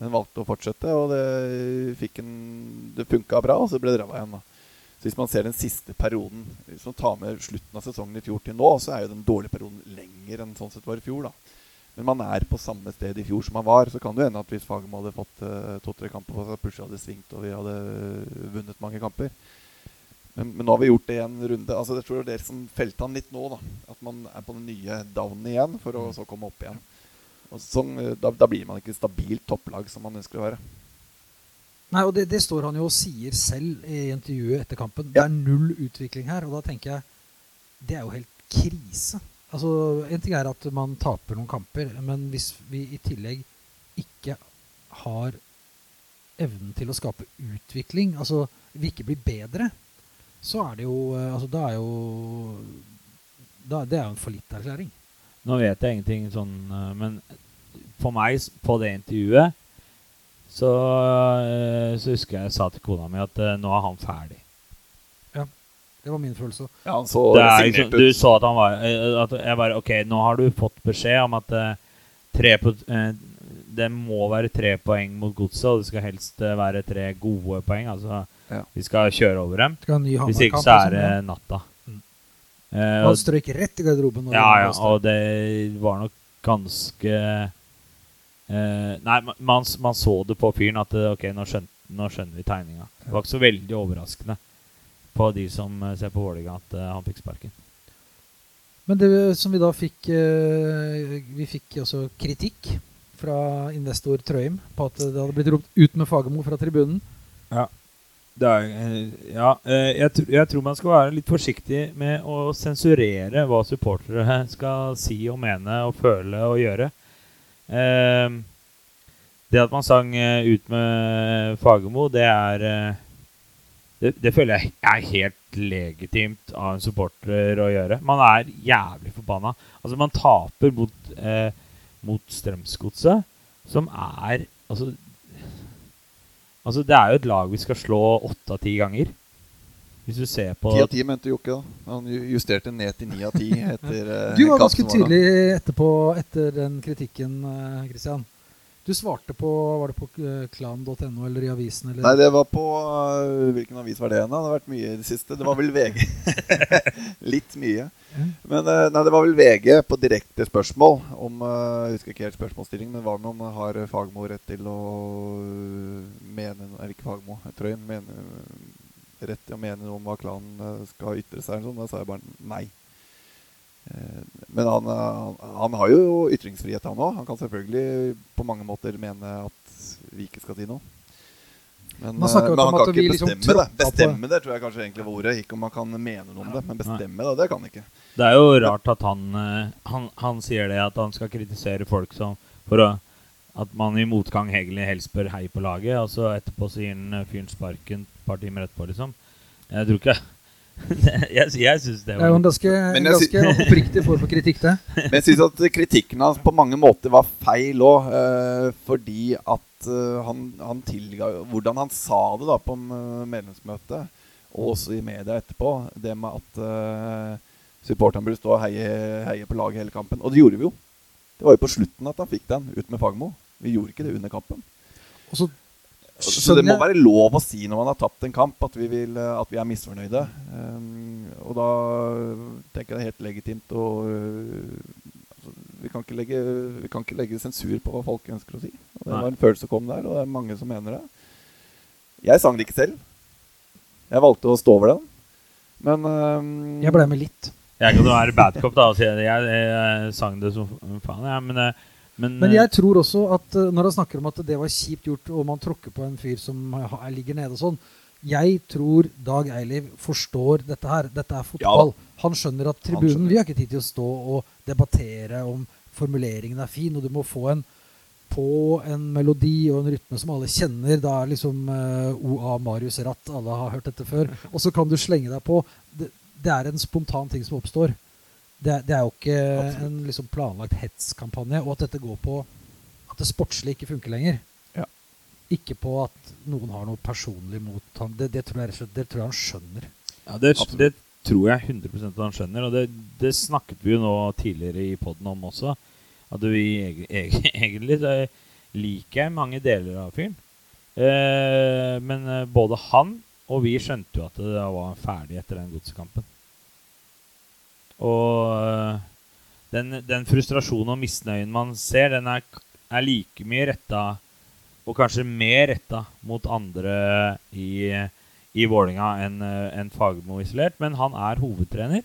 Men valgte å fortsette, og det, fikk en, det funka bra, og så ble det ræva igjen. da. Så Hvis man ser den siste perioden, hvis man tar med slutten av sesongen i fjor til nå, så er jo den dårlige perioden lenger enn sånn sett var i fjor. da. Men man er på samme sted i fjor som man var. Så kan det hende at hvis Fagermo hadde fått uh, to-tre kamper på seg, plutselig hadde svingt og vi hadde eh, vunnet mange kamper. Men, men nå har vi gjort det i en runde. Altså Jeg tror det er dere som felte han litt nå. da. At man er på den nye downen igjen, for å så komme opp igjen. Og sånn, eh, da, da blir man ikke stabilt topplag som man ønsker å være. Nei, og det, det står han jo og sier selv i intervjuet etter kampen. Det er null utvikling her. Og da tenker jeg det er jo helt krise. Altså, En ting er at man taper noen kamper, men hvis vi i tillegg ikke har evnen til å skape utvikling, altså vi ikke blir bedre, så er det jo eh, Altså, da er jo da, det er jo en fallitterklæring. Nå vet jeg ingenting sånn, eh, men for meg på det intervjuet så, eh, så husker jeg jeg sa til kona mi at nå er han ferdig. Ja. Det var min følelse. Ja, han så Det er liksom, du så at han var at Jeg bare OK, nå har du fått beskjed om at tre på, det må være tre poeng mot godset, og det skal helst være tre gode poeng. Altså, Ja. vi skal kjøre over dem. Hvis ikke så er det natta. Mm. Eh, Han og, strøyk rett i garderoben. ja, ja, og det var nok ganske eh, Nei, man, man, så det på fyren at eh, OK, nå skjønte, nå skjønner vi tegninga. Det var ikke så veldig overraskende på de som eh, ser på Vålerenga, at eh, han fikk sparken. Men det som vi da fikk Vi fikk også kritikk fra investor Trøim på at det hadde blitt ropt 'ut med Fagermo' fra tribunen. Det er, eh, ja, eh, jeg, jeg tror man skal være litt forsiktig med å sensurere hva supportere skal si og mene og føle og gjøre. Eh, det at man sang eh, 'Ut med Fagermo', det er det, det føler jeg er helt legitimt av en supporter å gjøre. Man er jævlig forbanna. Altså, man taper mot, mot Strømsgodset, som er Altså Altså, det er jo et lag vi skal slå åtte av ti ganger. Hvis du ser på Ti av ti mente Jokke. da Han justerte ned til ni av ti etter eh, Du var ganske tydelig etterpå etter den kritikken, eh, Christian. Du svarte på Var det på eh, klan.no eller i avisen? Eller? Nei, det var på øh, Hvilken avis var det igjen? Det har vært mye i det siste. Det var vel VG. Litt mye. Men øh, nei, det var vel VG på direkte spørsmål om Jeg husker ikke helt spørsmålsstillingen, men var det noen om har Fagmo rett til å mene Eller ikke Fagmo, Trøyen. Mene, rett til å mene noe om hva klanen skal ytre seg, eller sånn. Da sa jeg bare nei. Eh, Men han, han, han har jo ytringsfrihet, han òg. Han kan selvfølgelig på mange måter mene at vi ikke skal si noe. Men, eh, men han kan ikke liksom bestemme det. Bestemme det tror jeg kanskje egentlig var ordet. Ikke om han kan mene noe om det, men bestemme det, det kan han ikke. Det er jo rart at han, eh, han, han sier det, at han skal kritisere folk som for å, at man i motgang egentlig helst bør heie på laget, og så etterpå så gir han eh, fyren sparken et par timer etterpå, liksom. Jeg tror ikke Jeg, jeg syns det Det er jo en ganske, oppriktig form for kritikk, det. Men jeg syns at kritikken hans på mange måter var feil òg, eh, fordi at eh, han, han tilga Hvordan han sa det da på eh, medlemsmøtet, og også i media etterpå, det med at uh, supporterne burde stå og heie, heie på laget hele kampen. Og det gjorde vi jo. Det var jo på slutten at han fikk den ut med Fagmo. Vi gjorde ikke det under kampen. Og så Så det må være lov å si når man har tapt en kamp, at vi, vil, eh, at vi er misfornøyde. Um, og da tenker jeg det er helt legitimt å øh, altså, vi, kan ikke legge, vi kan ikke legge sensur på hva folk ønsker å si. Og det Nei. var en følelse som kom der, og det er mange som mener det. Jeg sang det ikke selv. Jeg valgte å stå over den. Men um, Jeg ble med litt. Jeg kan jo være bad cop, da, og si at jeg, jeg, jeg sang det som faen, jeg, men, eh, men, Men eh, jeg tror også at eh, når han snakker om at det var kjipt gjort, og man tråkker på en fyr som ligger nede og sånn Jeg tror Dag Eiliv forstår dette her. Dette er fotball. Han skjønner at tribunen skjønner. Vi har ikke tid til å stå og debattere om formuleringen er fin, og du må få en på en melodi og en rytme som alle kjenner. Da er liksom uh, OA Marius Ratt. Alle har hørt dette før. Og så kan du slenge deg på. Det, det er en spontan ting som oppstår. Det, er- det er jo ikke Absolutt. en liksom planlagt hetskampanje. Og at dette går på at det sportslige ikke funker lenger. Ja. Ikke på at noen har noe personlig mot han. Det, det, tror, jeg, slett- det tror jeg han skjønner. Ja, det, det tror jeg 100 at han skjønner. Og det, det snakket vi jo nå tidligere i poden om også. At vi eg- eg- egentlig så liker jeg mange deler av fyren. Eh, men eh, både han og vi skjønte jo at det var ferdig etter den godsekampen. Og eh, den, den frustrasjonen og misnøyen man ser, den er, er like mye retta og kanskje mer retta mot andre i, i Vålinga enn en Fagermo isolert. Men han er hovedtrener,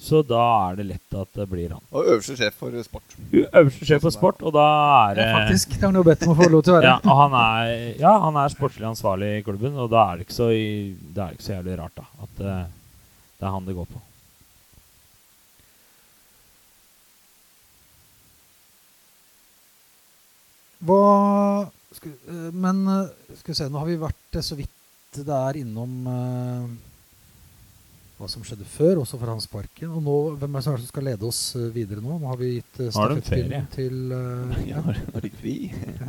så da er det lett at det blir han. Og øverste sjef for sport. Øverste sjef for sport, og da er det Ja, faktisk. Det har han jo bedt om å få lov til å være. ja, og han er, ja, han er sportslig ansvarlig i klubben, og da er det ikke så, i- det er ikke så jævlig rart da, at eh, det er han det går på. Hva skal, eh, Men eh, skal vi se, nå har vi vært eh, så vidt der innom uh, hva som skjedde før, også for hans Parken. Og nå, hvem er det som skal lede oss videre nå? Nå har vi gitt stafettpinnen til uh, Ja, når de fri.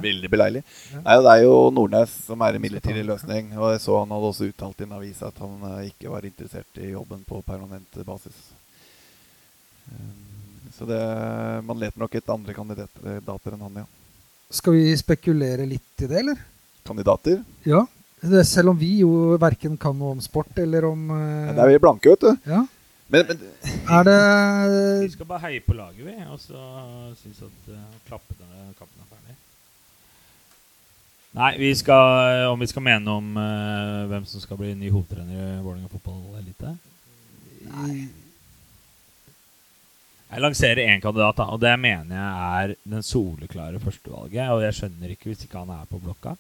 Veldig beleilig. Ja. Nei, det er jo Nordnes som er en midlertidig løsning. Og jeg så han hadde også uttalt i en avis at han uh, ikke var interessert i jobben på permanent basis. Um, Så det, man leter nok etter andre kandidater enn han, ja. Skal vi spekulere litt i det, eller? Kandidater? Ja. Det, selv om vi jo verken kan noe om sport eller om eh, Ja, det er vi blanke, vet du. ja. Men, men Er det Vi skal bare heie på laget, vi, og så synes at uh, klappe når kampen er ferdig. Nei, vi skal, om vi skal mene om uh, hvem som skal bli ny hovedtrener i Vålerenga fotballelite Jeg lanserer én kandidat, da, og det mener jeg er den soleklare førstevalget. Og jeg skjønner ikke hvis ikke han er på blokka.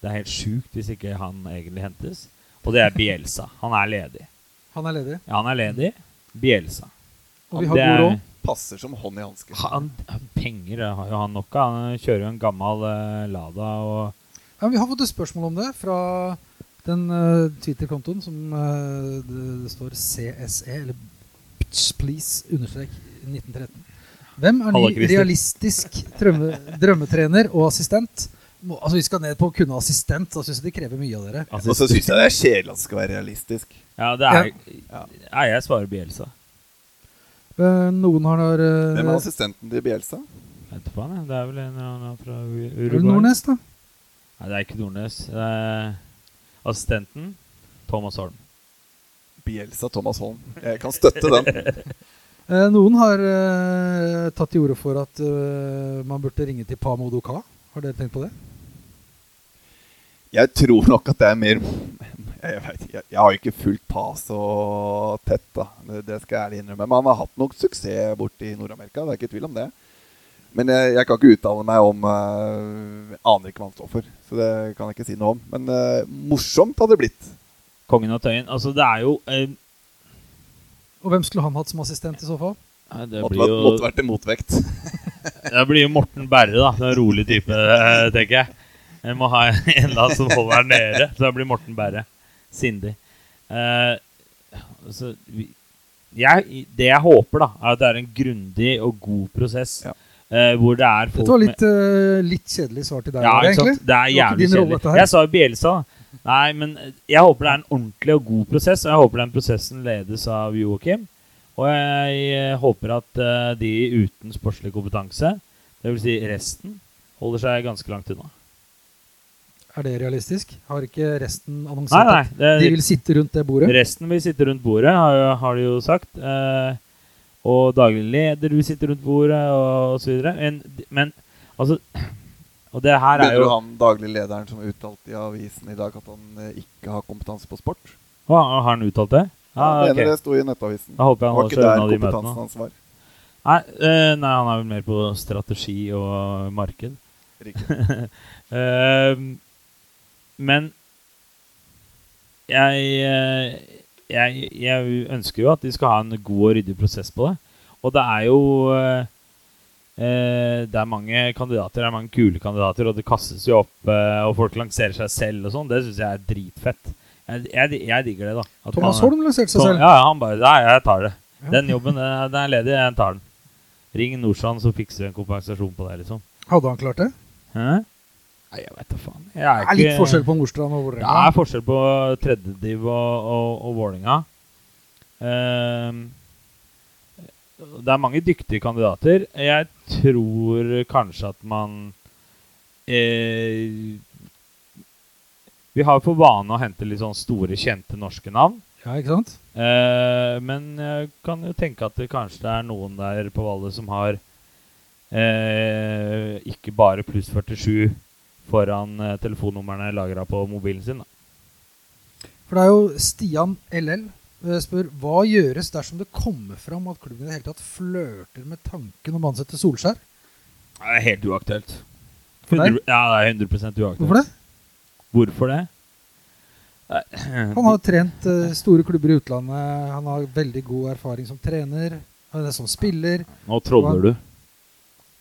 Det er helt sjukt hvis ikke han egentlig hentes. Og det er Bielsa. Han er ledig. Han er ledig, Ja, han er ledig. Bielsa. og vi har Det god råd. passer som hånd i hanske. Han, han penger har jo han nok av. Han kjører jo en gammel uh, Lada og Ja, vi har fått et spørsmål om det fra den uh, Twitter-kontoen som uh, det, det står CSE, eller bitch please, understrek 1913. Hvem er ny realistisk drømme, drømmetrener og assistent? Må, altså Vi skal ned på å kunne assistent. Da syns jeg det krever mye av dere. Og så syns jeg det er kjedelig at det skal være realistisk. Ja, det er Ja. Nei, jeg svarer Bielsa. Eh, noen har eh, Hvem er assistenten til Bielsa? Vet du faen. Det er vel en eller annen fra det Uruguay. Nordnes, da. Nei, det er ikke Nordnes. Det er assistenten Thomas Holm. Bielsa Thomas Holm. Jeg kan støtte den. Eh, noen har eh, tatt til orde for at eh, man burde ringe til Pa Modoka. Har dere tenkt på det? Jeg tror nok at det er mer Jeg, vet, jeg, jeg har jo ikke fulgt Pa så tett, da. Det, det skal jeg ærlig innrømme. Men han har hatt nok suksess borte i Nord-Amerika. Det er ikke tvil om det. Men jeg, jeg kan ikke uttale meg om uh, Aner ikke hva han står for. Så det kan jeg ikke si noe om. Men morsomt hadde det blitt. Kongen av Tøyen. Altså, det er jo Og hvem skulle han hatt som assistent i så fall? nei, Det Måtte, blir vært- jo måtte vært en motvekt. Det blir jo Morten Berre, da. En rolig type, eh, tenker jeg. Jeg må ha en da som holder den nede. Så det blir Morten Berre. Sindig. Uh, altså, jeg, det jeg håper, da, er at det er en grundig og god prosess. Ja. Uh, hvor det er folk Dette var litt, uh, litt kjedelig svar til deg, ja, egentlig. Det er jævlig kjedelig. Jeg sa jo Bielsa. Nei, men jeg håper det er en ordentlig og god prosess, og jeg håper den prosessen ledes av Joakim. Og jeg eh, håper at eh, de uten sportslig kompetanse, dvs. Si resten, holder seg ganske langt unna. Er det realistisk? Har ikke resten annonsert nei. nei, Det, de vil sitte rundt det bordet? resten vil sitte rundt bordet, har, har de jo sagt. Eh, og daglig leder vil sitte rundt bordet, og, osv. Men, men altså Og det her er Mener jo du han daglig lederen som uttalte i avisen i dag at han eh, ikke har kompetanse på sport? Å, Har han uttalt det? Ja, Ah, mener det sto i Nettavisen. Da håper jeg han Var holder seg unna de møtene. hans var? Nei, eh, nei, han er vel mer på strategi og marked. Riktig. Ehm, men jeg, eh, jeg, jeg ønsker jo at de skal ha en god og ryddig prosess på det. Og det er jo eh, Det er mange kandidater, det er mange kule kandidater, og det kastes jo opp, eh, og folk lanserer seg selv og sånn. Det syns jeg er dritfett. Jeg, jeg, jeg digger det, da. At Thomas Holm lanserte seg selv. Ja, han bare Nei, jeg tar det. Den jobben den er, ledig, jeg tar den. Ring Nordstrand, så fikser vi en kompensasjon på det, liksom. Hadde han klart det? Hæ? Nei, jeg vet da faen. Jeg Det er litt forskjell på Nordstrand og Det er forskjell på tredjediv og, og, og Vålinga. Ehm, det er mange dyktige kandidater. Jeg tror kanskje at man eh, Vi har for vane å hente litt sånn store, kjente norske navn. Ja, ikke sant? Eh, men jeg kan jo tenke at det kanskje det er noen der på Valle som har eh, ikke bare pluss 47 foran eh, telefonnumrene lagra på mobilen sin. Da. For det er jo Stian LL spør hva gjøres dersom det kommer fram at klubben i det hele tatt flørter med tanken om å ansette Solskjær? Det er helt uaktuelt. 100, ja, det er 100% uaktuelt. Hvorfor det? Hvorfor det? Han har trent eh, store klubber i utlandet. Han har veldig god erfaring som trener. Han er som spiller. Nå troller du.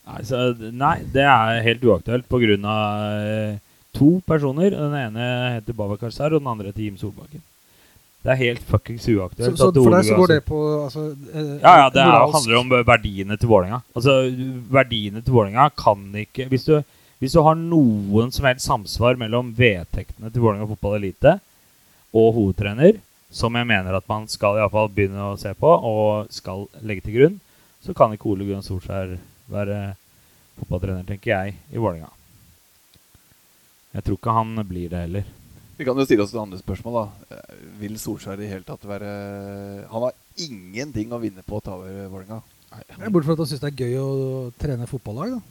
Nei, så, nei, det er helt uaktuelt pga. Eh, to personer. Den ene heter Babakar Sar, og den andre heter Jim Solbakken. Det er helt fuckings uaktuelt. så at for deg så går det på altså, eh, Ja, ja, det er, handler om verdiene til Vålerenga. Altså, verdiene til Vålerenga kan ikke hvis du, hvis du har noen som helst samsvar mellom vedtektene til Vålerenga fotball elite og hovedtrener, som jeg mener at man skal i hvert fall begynne å se på og skal legge til grunn, så kan ikke Ole Gunnar Solskjær være fotballtrener, tenker jeg, i Vålerenga. Jeg tror ikke han blir det heller. Vi kan jo stille oss et andre spørsmål. da. Eh, Vil Solskjær i hele tatt være Han har ingenting å vinne på å ta over Vålerenga. Bortsett fra at han syns det er gøy å trene fotballag. da.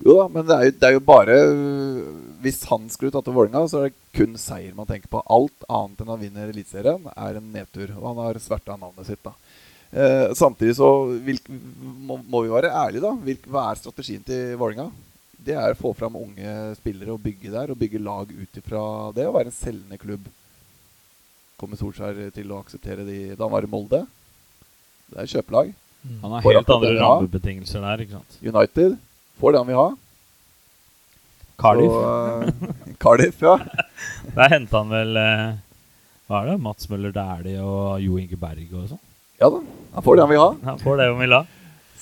Jo da, men det er jo, det er jo bare Hvis han skulle tatt over Vålerenga, så er det kun seier man tenker på. Alt annet enn han vinner Eliteserien, er en nedtur. Og han har sverta navnet sitt, da. Eh, samtidig så vil, må, må vi være ærlige, da. Vil, hva er strategien til Vålerenga? Det er å få fram unge spillere og bygge der, og bygge lag ut ifra det. å være en selgende klubb. Kommer Solskjær til å akseptere de da han var i Molde? Det er kjøpelag. Han har Får helt andre rammebetingelser der. ikke sant? United får det han vil ha. Cardiff. Så, uh, Cardiff, ja. Der henta han vel uh, Hva er det? Mats Møller Dæhlie og Jo Inge Berg og sånn. Ja da, han får det han vil ha. Han får det han vil ha.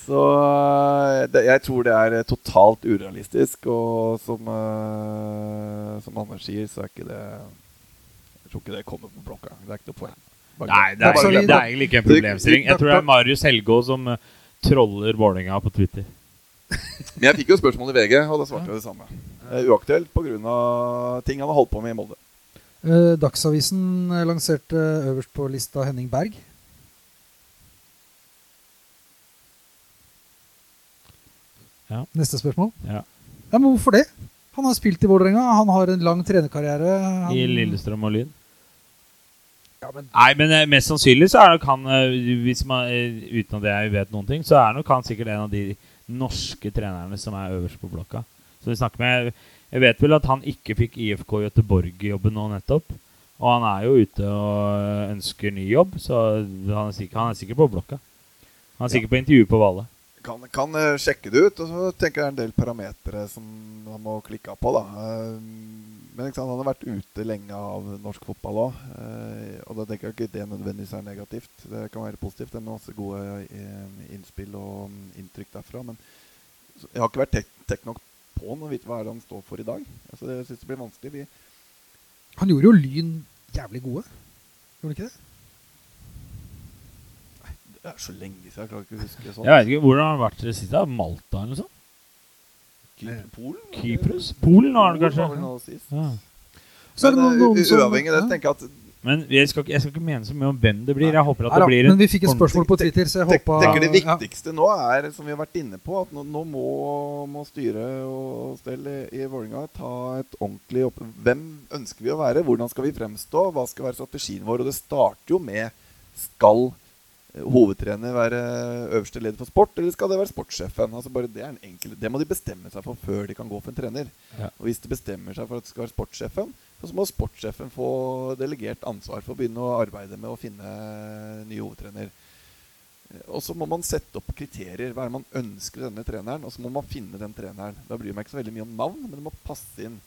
Så øh, det, jeg tror det er øh, totalt urealistisk. Og som, uh, som Anders sier, så er ikke det Jeg tror ikke det kommer på blokka. Det er ikke noe poeng. Bare Nei, det er, bare det er egentlig ikke en problemstilling. Jeg tror det er Marius Helgå som eh, troller Vålerenga på Twitter. Men jeg fikk jo spørsmål i VG, og da svarte jeg det samme. Uaktuelt pga. ting han har holdt på med i Molde. Eh, Dagsavisen eh, lanserte øverst på lista Henning Berg. Ja. Neste spørsmål. Ja. Ja, men hvorfor det? Han har spilt i Vålerenga, han har en lang trenerkarriere. Han... I Lillestrøm og Lyn. Ja, men Nei, men eh, mest sannsynlig så er nok han, eh, hvis man, eh, uten at jeg vet noen ting, så er nok han sikkert en av de norske trenerne som er øverst på blokka. Så vi snakker med Jeg vet vel at han ikke fikk IFK Göteborg-jobben nå nettopp. Og han er jo ute og ønsker ny jobb, så han er sikkert, han er sikkert på blokka. Han er sikkert på intervju på Valle. Kan, kan øh, sjekke det ut, og så tenker jeg det er en del parametere som han må klikke på. da. Eh, Men sant, han har vært ute lenge av norsk fotball òg. Og da tenker jeg ikke det nødvendigvis er negativt. Det kan være positivt. Det er masse gode eh, innspill og mm, inntrykk derfra. Men jeg har ikke vært tek nok på han og vite hva er det han står for i dag. Altså, jeg syns det blir vanskelig. Vi, han gjorde jo Lyn jævlig gode. Gjorde han ikke det? Det er så lenge siden, jeg klarer ikke å huske sånn. Jeg vet ikke hvordan har han vært det siste. Malta eller noe sånt? Polen? Kypros? Polen har han Polen kanskje? var sist. Ja. Så er det Men noen- noen som- uavhengig av det, tenker jeg at Men jeg skal, ikke, jeg skal ikke mene så mye om hvem det blir. Jeg håper at Nei det blir blir men vi fikk et spørsmål på Twitter, så jeg håpa tenker det ja. viktigste nå er, som vi har vært inne på, at nå, nå må, må styre og stell i, i Vålerenga ta et ordentlig opp... Hvem ønsker vi å være? Hvordan skal vi fremstå? Hva skal være strategien vår? Og det starter jo med Skal eh, hovedtrener være øverste leder for sport, eller skal det være sportssjefen? Altså bare Det er en enkel, det må de bestemme seg for før de kan gå for en trener. Ja. Og hvis de bestemmer seg for at det skal være sportssjefen, så må sportssjefen få delegert ansvar for å begynne å arbeide med å finne ny hovedtrener. Og så må man sette opp kriterier. Hva er det man ønsker denne treneren? Og så må man finne den treneren. Da bryr jeg meg ikke så veldig mye om navn, men det må passe inn.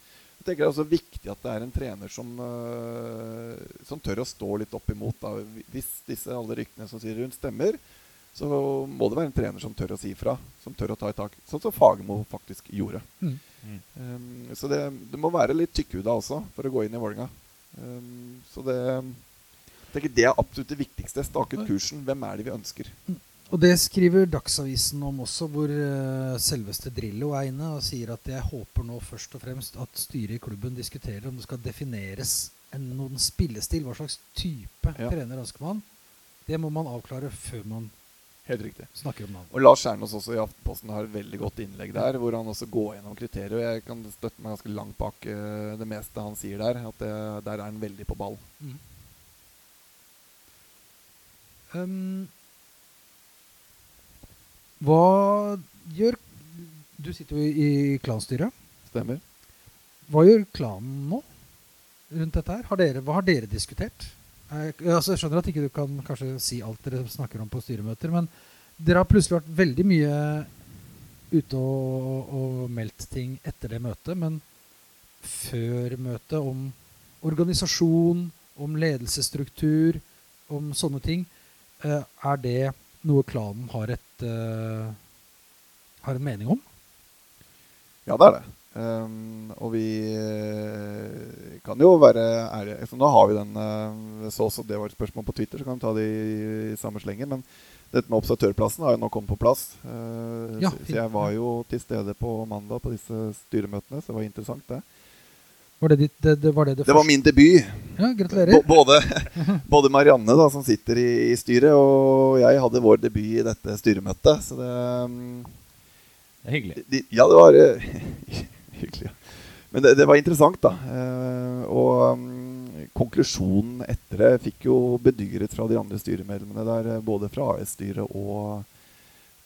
Jeg tenker Det er også viktig at det er en trener som, øh, som tør å stå litt opp imot. Da. Hvis disse alle ryktene som sier rundt, stemmer, så må det være en trener som tør å si ifra. Som tør å ta i tak. Sånn som Fagermo faktisk gjorde. Mm. Mm. Um, så det, det må være litt tykkhuda også for å gå inn i Vålerenga. Um, så det jeg tenker Det er absolutt det viktigste. Stake ut kursen. Hvem er det vi ønsker? Og det skriver Dagsavisen om også, hvor uh, selveste Drillo er inne og sier at jeg håper nå først og fremst at styret i klubben diskuterer om det skal defineres en, noen spillestil. Hva slags type Ja. trener ønsker man? Det må man avklare før man Helt riktig. snakker om navn. Og Lars Kjernås også i Aftenposten har et veldig godt innlegg der, hvor han også går gjennom kriterier. Og jeg kan støtte meg ganske langt bak uh, det meste han sier der. At det, der er han veldig på ball. Mm. Um, hva gjør Du sitter jo i klanstyret. Stemmer? Hva gjør klanen nå rundt dette her? Har dere, hva har dere diskutert? Jeg, altså, jeg skjønner at ikke du kan kanskje si alt dere snakker om på styremøter, men dere har plutselig vært veldig mye ute og, og meldt ting etter det møtet. Men før møtet om organisasjon, om ledelsesstruktur, om sånne ting. Eh, er det noe klanen har, et, uh, har en mening om? Ja, det er det. Um, og vi eh, kan jo være ærlige. Så nå har vi den uh, Så også det var et spørsmål på Twitter, så kan vi ta det i, i samme slenge. Men dette med observatørplassen har jo nå kommet på plass. Uh, Ja, så, så jeg var jo til stede på mandag på disse styremøtene, så det var interessant, det. Var det ditt, det, det, var det, det Det var min debut. Ja, gratulerer. B både, både Marianne, da, som sitter i, i styret, og jeg hadde vår debut i dette styremøtet. Så det um, Det er hyggelig. de, Ja, det var eh, hyggelig. Men det, det var interessant, da. Eh, og um, konklusjonen etter det fikk jo bedyret fra de andre styremedlemmene der, eh, både fra AS-styret og,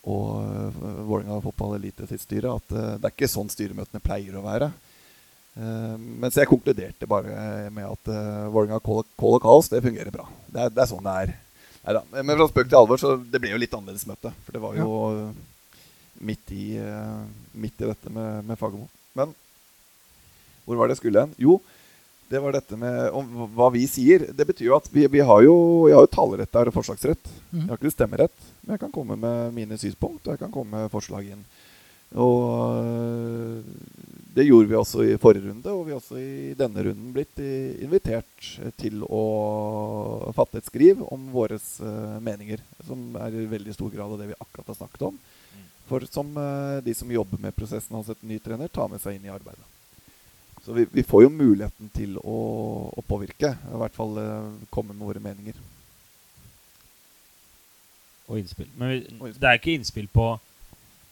og uh, Vålerenga fotball elite sitt styre, at eh, det er ikke sånn styremøtene pleier å være. Uh, mens jeg konkluderte bare med at uh, Vålerenga kål og kaos, det fungerer bra. Det er, det er sånn det er. Neida. Men fra spøk til alvor, så det ble jo litt annerledes møte. For det var jo ja. midt, i, uh, midt i dette med, med Fagermo. Men hvor var det jeg skulle hen? Jo, det var dette med om hva vi sier. Det betyr jo at vi, vi har jo, jeg har jo talerett der og forslagsrett. Mm. Jeg har ikke stemmerett, men jeg kan komme med mine synspunkt, og jeg kan komme med forslag inn. Og øh, det gjorde vi også i forrige runde, og vi har også i denne runden blitt invitert til å fatte et skriv om våre øh, meninger, som er i veldig stor grad av det vi akkurat har snakket om. For som øh, de som jobber med prosessen hos et ny trener, tar med seg inn i arbeidet. Så vi, vi får jo muligheten til å, å påvirke, i hvert fall komme med våre meninger. Og innspill. Men det er ikke innspill på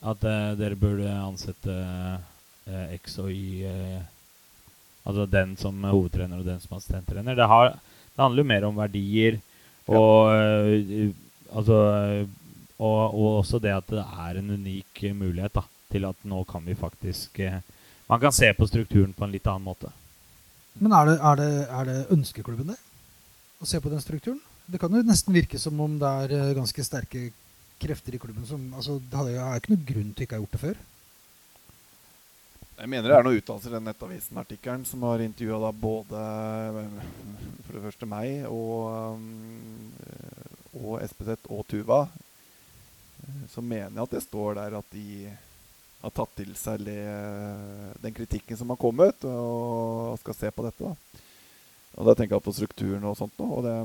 at uh, dere burde ansette uh, X og Y uh, Altså den som hovedtrener og den som assistenttrener. Det, har, det handler jo mer om verdier og eh, Altså og, og også det at det er en unik mulighet da, til at nå kan vi faktisk Man kan se på strukturen på en litt annen måte. Men er det, er, det, er det ønskeklubben det? Å se på den strukturen? Det kan jo nesten virke som om det er ganske sterke krefter i klubben som altså, Det hadde er ikke noe grunn til ikke å ha gjort det før. Jeg mener det er noen uttalelser i den Nettavisen-artikkelen som har intervjua både eh, for det første meg og, um, og SPZ og Tuva. Eh, Så mener jeg at det står der at de har tatt til seg le, den kritikken som har kommet, og skal se på dette. da. Og da tenker jeg på strukturen og sånt nå. Og det,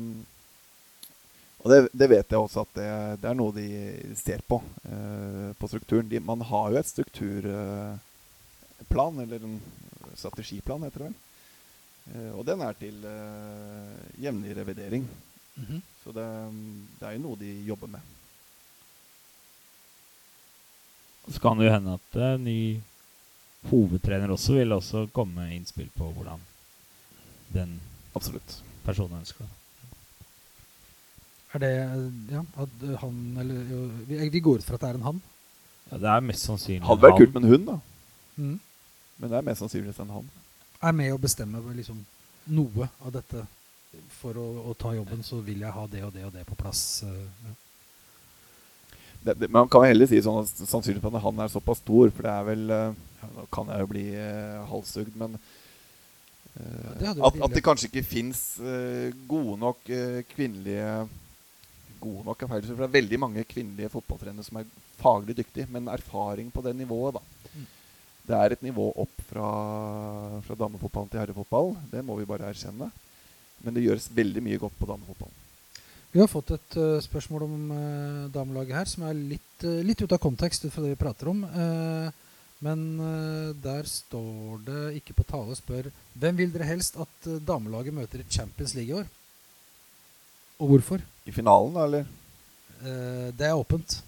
og det, det vet jeg også at det, det er noe de ser på. Eh, på strukturen. De, man har jo et strukturplan, eller en strategiplan, heter det vel. Eh, og den er til eh, jevnlig revidering. Så det, det er jo noe de jobber med. Så kan det jo hende at eh, ny hovedtrener også vil også komme med innspill på hvordan den Absolutt. personen ønsker det. Er det ja, at han eller jo, vi, vi går ut fra at det er en han. Ja, det er mest sannsynlig Hadde vært han. kult med en hund, da. Mm. Men det er mest sannsynlig en han. Er med å bestemme liksom, noe av dette. For å, å ta jobben så vil jeg ha det og det og det på plass. eh, ja. Det, det, man kan heller si sånn at sannsynligvis at han er såpass stor, for det er vel eh, ja, Nå kan jeg jo bli eh, halshugd, men eh, det at, at det kanskje ikke fins gode nok eh, kvinnelige Gode nok er feil, for det er veldig mange kvinnelige fotballtrenere som er faglig dyktige, men erfaring på det nivået, da. Mm. Det er et nivå opp fra, fra damefotballen til herrefotball. Det må vi bare erkjenne. Men det gjøres veldig mye godt på damefotballen. Vi har fått et uh, spørsmål om uh, damelaget her som er litt, uh, litt ute av kontekst ut fra det vi prater om. Men der står det ikke på tale spør Hvem vil dere helst at damelaget møter i Champions League i år? Og hvorfor? I finalen, da, eller? Eh, det er åpent.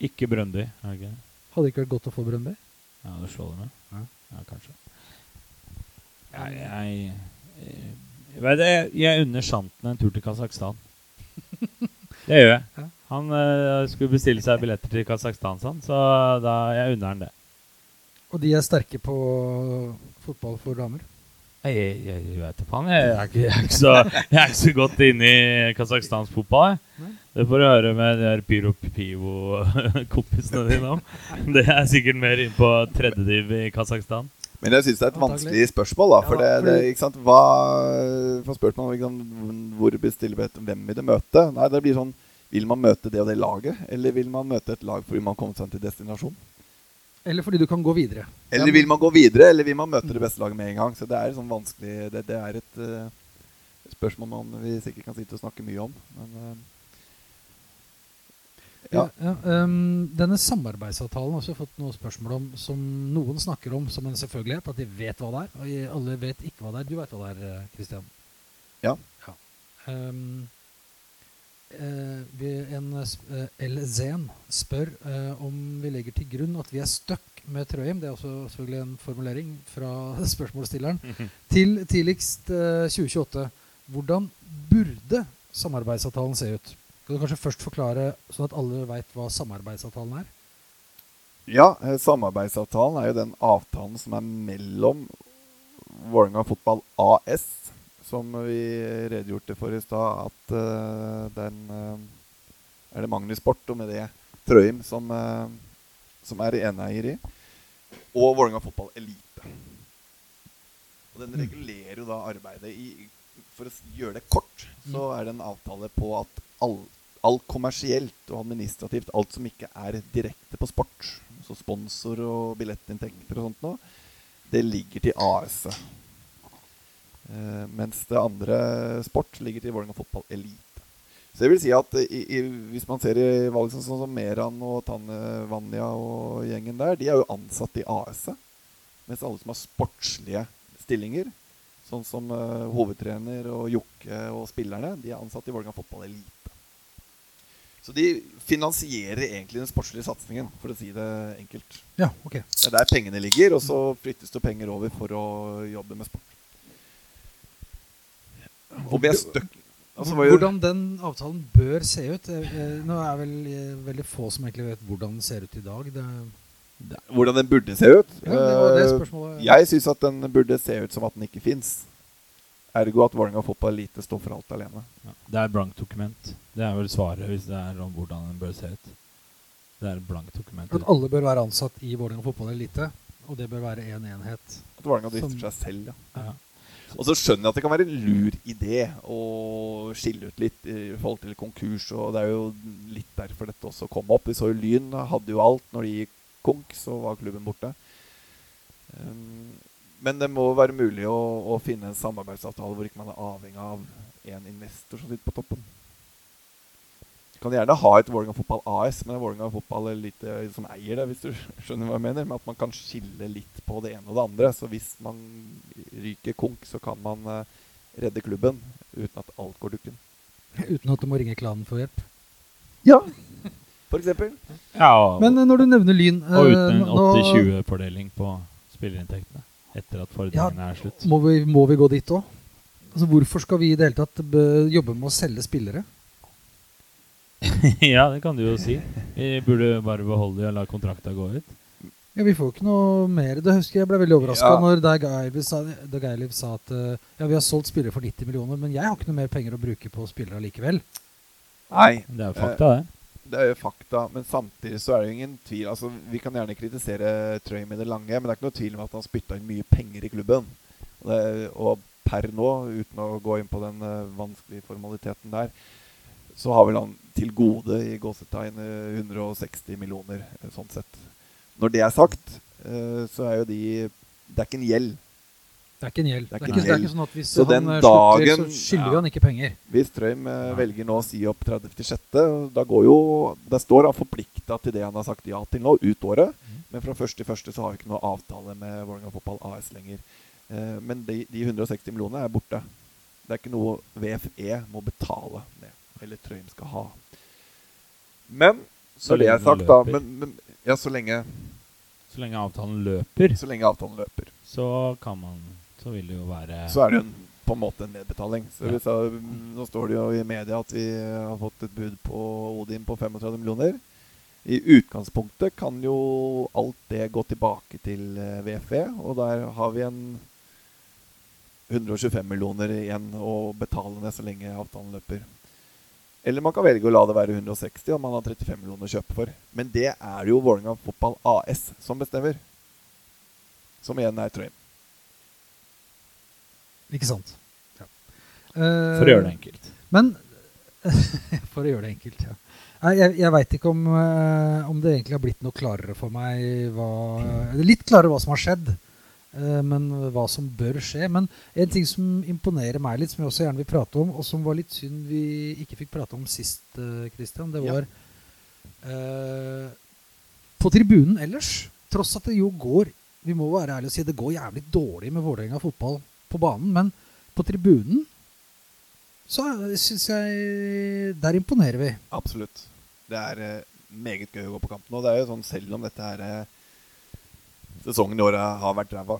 Ikke Brøndby, er det ikke det? Hadde ikke vært godt å få Brøndby? Ja, du slår det med? Ja. Ja, kanskje. Jeg, jeg, jeg, vet det, jeg unner Shanten en tur til Kasakhstan. Det gjør jeg. Ja. Han eh, skulle bestille seg billetter til Kasakhstan, sånn, så da jeg unner han det. Og de er sterke på fotball for damer? Jeg, jeg, jeg, jeg vet da faen. Jeg, er ikke, jeg, er ikke så, jeg er ikke så godt inne i Kasakhstans fotball. jeg. Det får du høre med de der Pyro Pivo-kompisene dine om. Det er sikkert mer inn på tredjediv i Kasakhstan. Men jeg syns det er et vanskelig spørsmål. da For det, det, ikke sant Hva For spørsmål ikke sant, Hvor bestiller vi Hvem vil det møte? Nei, det blir sånn Vil man møte det og det laget, eller vil man møte et lag fordi man har kommet seg til destinasjon? Eller fordi du kan gå videre. Eller vil man gå videre, eller vil man møte det beste laget med en gang? Så det er sånn vanskelig Det, det er et uh, spørsmål man vi sikkert kan sitte og snakke mye om. Men uh, Ja. ja. ehm, denne samarbeidsavtalen har vi fått noen spørsmål om som noen snakker om som en selvfølgelighet, at de vet hva det er. Og alle vet ikke hva det er. Du vet hva det er, Kristian. Ja. ja. eh, vi- en uh, L. Spør eh, om vi legger til grunn at vi er stuck med Trøim. Det er også selvfølgelig en formulering fra spørsmålsstilleren. Til tidligst eh, 2028. Hvordan burde samarbeidsavtalen se ut? Kan du kanskje først forklare, sånn at alle veit hva samarbeidsavtalen er? Ja, eh, samarbeidsavtalen er jo den avtalen som er mellom Vålerenga Fotball AS, som vi redegjorde for i stad, at uh, den uh, er det Magnus Sport, og med det Trøim, som, uh, som er eneeier i, og Vålerenga Fotball Elite. Og den Mm. regulerer jo da arbeidet i For å gjøre det kort, så er det en avtale på at all, alt kommersielt og administrativt, alt som ikke er direkte på sport, så sponsor og billettinntekter og sånt noe, det ligger til AS-et. Eh, mens det andre sport ligger til Vålerenga Fotball Elite. Så det vil si at i, i, hvis man ser i valg sånn som Meran og Tanne Vanja og gjengen der, de er jo ansatt i AS-et. Mens alle som har sportslige stillinger, sånn som uh, hovedtrener og Jokke og spillerne, de er ansatt i Vålerenga Fotball Elite. Så de finansierer egentlig den sportslige satsingen, for å si det enkelt. Ja, ok. Det er der pengene ligger, og så flyttes det penger over for å jobbe med sport. Jeg er stuck altså, hva gjør- hvordan den avtalen bør se ut eh, eh, Nå er vel eh, veldig få som egentlig vet hvordan den ser ut i dag. Det, Hvordan den burde se ut? ja, det det. Jeg syns at den burde se ut som at den ikke fins. Ergo at Vålerenga Fotball lite står for alt alene. Ja, det er blankt dokument. Det er vel svaret hvis det er om hvordan den bør se ut. Det er blankt dokument. At alle bør være ansatt i Vålerenga fotball elite, og det bør være én enhet. At Vålerenga drifter Som- seg selv, ja. Ja. Og så skjønner jeg at det kan være en lur idé å skille ut litt i forhold til konkurs. Og det er jo litt derfor dette også kom opp. Vi så jo Lyn hadde jo alt. Når de gikk konk, så var klubben borte. Um, men det må være mulig å, å finne en samarbeidsavtale hvor ikke man er avhengig av én investor som sitter på toppen. Kan gjerne ha et Vålerenga Fotball AS, men er Vålerenga Fotball litt som eier det, hvis du skjønner hva jeg mener. Men at man kan skille litt på det ene og det andre. Så hvis man ryker konk, så kan man uh, redde klubben uten at alt går dukken. Uten at du må ringe klanen for hjelp. Ja, for eksempel. Ja, og, Men eh, når du nevner Lyn og eh, uten en 80-20-fordeling på spillerinntektene etter at fordringene er slutt. Må vi, må vi gå dit òg? Altså, hvorfor skal vi i det hele tatt jobbe med å selge spillere? ja, det kan du jo si. Vi burde bare beholde de og la kontrakta gå ut. Ja, Vi får ikke noe mer. Det husker Jeg ble veldig overraska Ja. når Dag Eiliv sa, Dag Eilev sa at eh, ja, vi har solgt spillere for 90 millioner, men jeg har ikke noe mer penger å bruke på spillere likevel. Nei, Det er jo fakta, det. det er jo fakta. Men samtidig så er det jo ingen tvil. Altså, Vi kan gjerne kritisere Trøim i det lange, men det er ikke noe tvil om at han spytta inn mye penger i klubben. Og, det, og per nå, uten å gå inn på den eh, vanskelige formaliteten der, så har vel han til gode i gåsetegn eh, 160 millioner, eh, sånn sett. Når det er sagt, eh, så er jo de Det er ikke en gjeld. Det er ikke en gjeld. Det er Det er ikke ikke, det er ikke sånn at hvis Så han eh, slutter, så skylder vi ja. han ikke penger. Hvis Trøim eh, velger nå å si opp 30.6., da går jo Da står han forplikta til det han har sagt ja til nå, ut året. Mm. Men fra 1.1. så har vi ikke noe avtale med Vålerenga Fotball AS lenger. Eh, men de, de 160 millionene er borte. Det er ikke noe VFE må betale med, eller Trøim skal ha. Men Så det er sagt, da men, men, Ja, så lenge, Så lenge avtalen løper, så lenge avtalen løper. så kan man Så vil det jo være Så er det en, på en måte en nedbetaling. Så Ja. vi sa, nå står det jo i media at vi har fått et bud på Odin på 35 millioner. I utgangspunktet kan jo alt det gå tilbake til eh, VFE, og der har vi en 125 millioner igjen å betale ned så lenge avtalen løper. Eller man kan velge å la det være 160 om man har 35 millioner å kjøpe for. Men det er jo Vålerenga Fotball AS som bestemmer. Som igjen er Trøim. Ikke sant? Ja. For å gjøre det enkelt. Men For å gjøre det enkelt, ja. Jeg jeg veit ikke om, eh, om det egentlig har blitt noe klarere for meg hva Litt klarere hva som har skjedd, eh, men hva som bør skje. Men en ting som imponerer meg litt, som jeg også gjerne vil prate om, og som var litt synd vi ikke fikk prate om sist, eh, Christian, det Ja. var eh, På tribunen ellers, tross at det jo går Vi må være ærlige og si det går jævlig dårlig med Vålerenga fotball på banen, men på tribunen så syns jeg Der imponerer vi. Absolutt. Det er eh, meget gøy å gå på kamp nå. Det er jo sånn Selv om dette her eh, sesongen i året har vært ræva,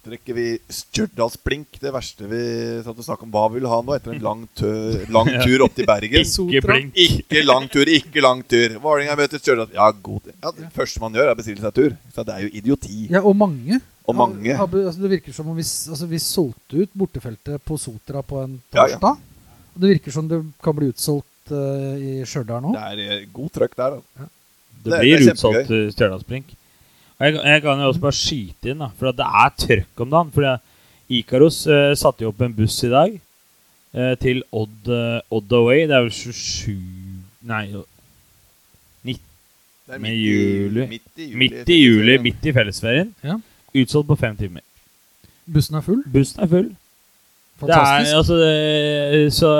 trekker vi Stjørdalsblink, det verste vi satt og snakket om. Hva vi vil ha nå etter en lang, tø lang tur opp til Bergen? Ikke blink. Ikke lang tur, ikke lang tur. Vålerenga møter Stjørdal. Ja, god ja, Det første man gjør, er å bestille seg tur. Så det er jo idioti. Ja, og mange. Og mange. Har- altså, det virker som om vi, altså, vi solgte ut bortefeltet på Sotra på en Ja, ja. torsdag. Og det virker som det kan bli utsolgt uh, i Stjørdal nå. Det er eh, god trøkk der. Da. Det Det- blir det utsolgt til Stjørdalsblink. Jeg, jeg kan jo også bare skyte inn, da, for at det er trøkk om dagen. For Ikaros eh, satte jo opp en buss i dag eh, til Odd, eh, Odd Away. Det er vel 27 Nei, jo, Det er Med midt i juli. Midt i juli, midt i juli, midt i fellesferien. Ja. Utsolgt på fem timer. Bussen er full. Bussen er full. Det Fantastisk. er, altså, det, så,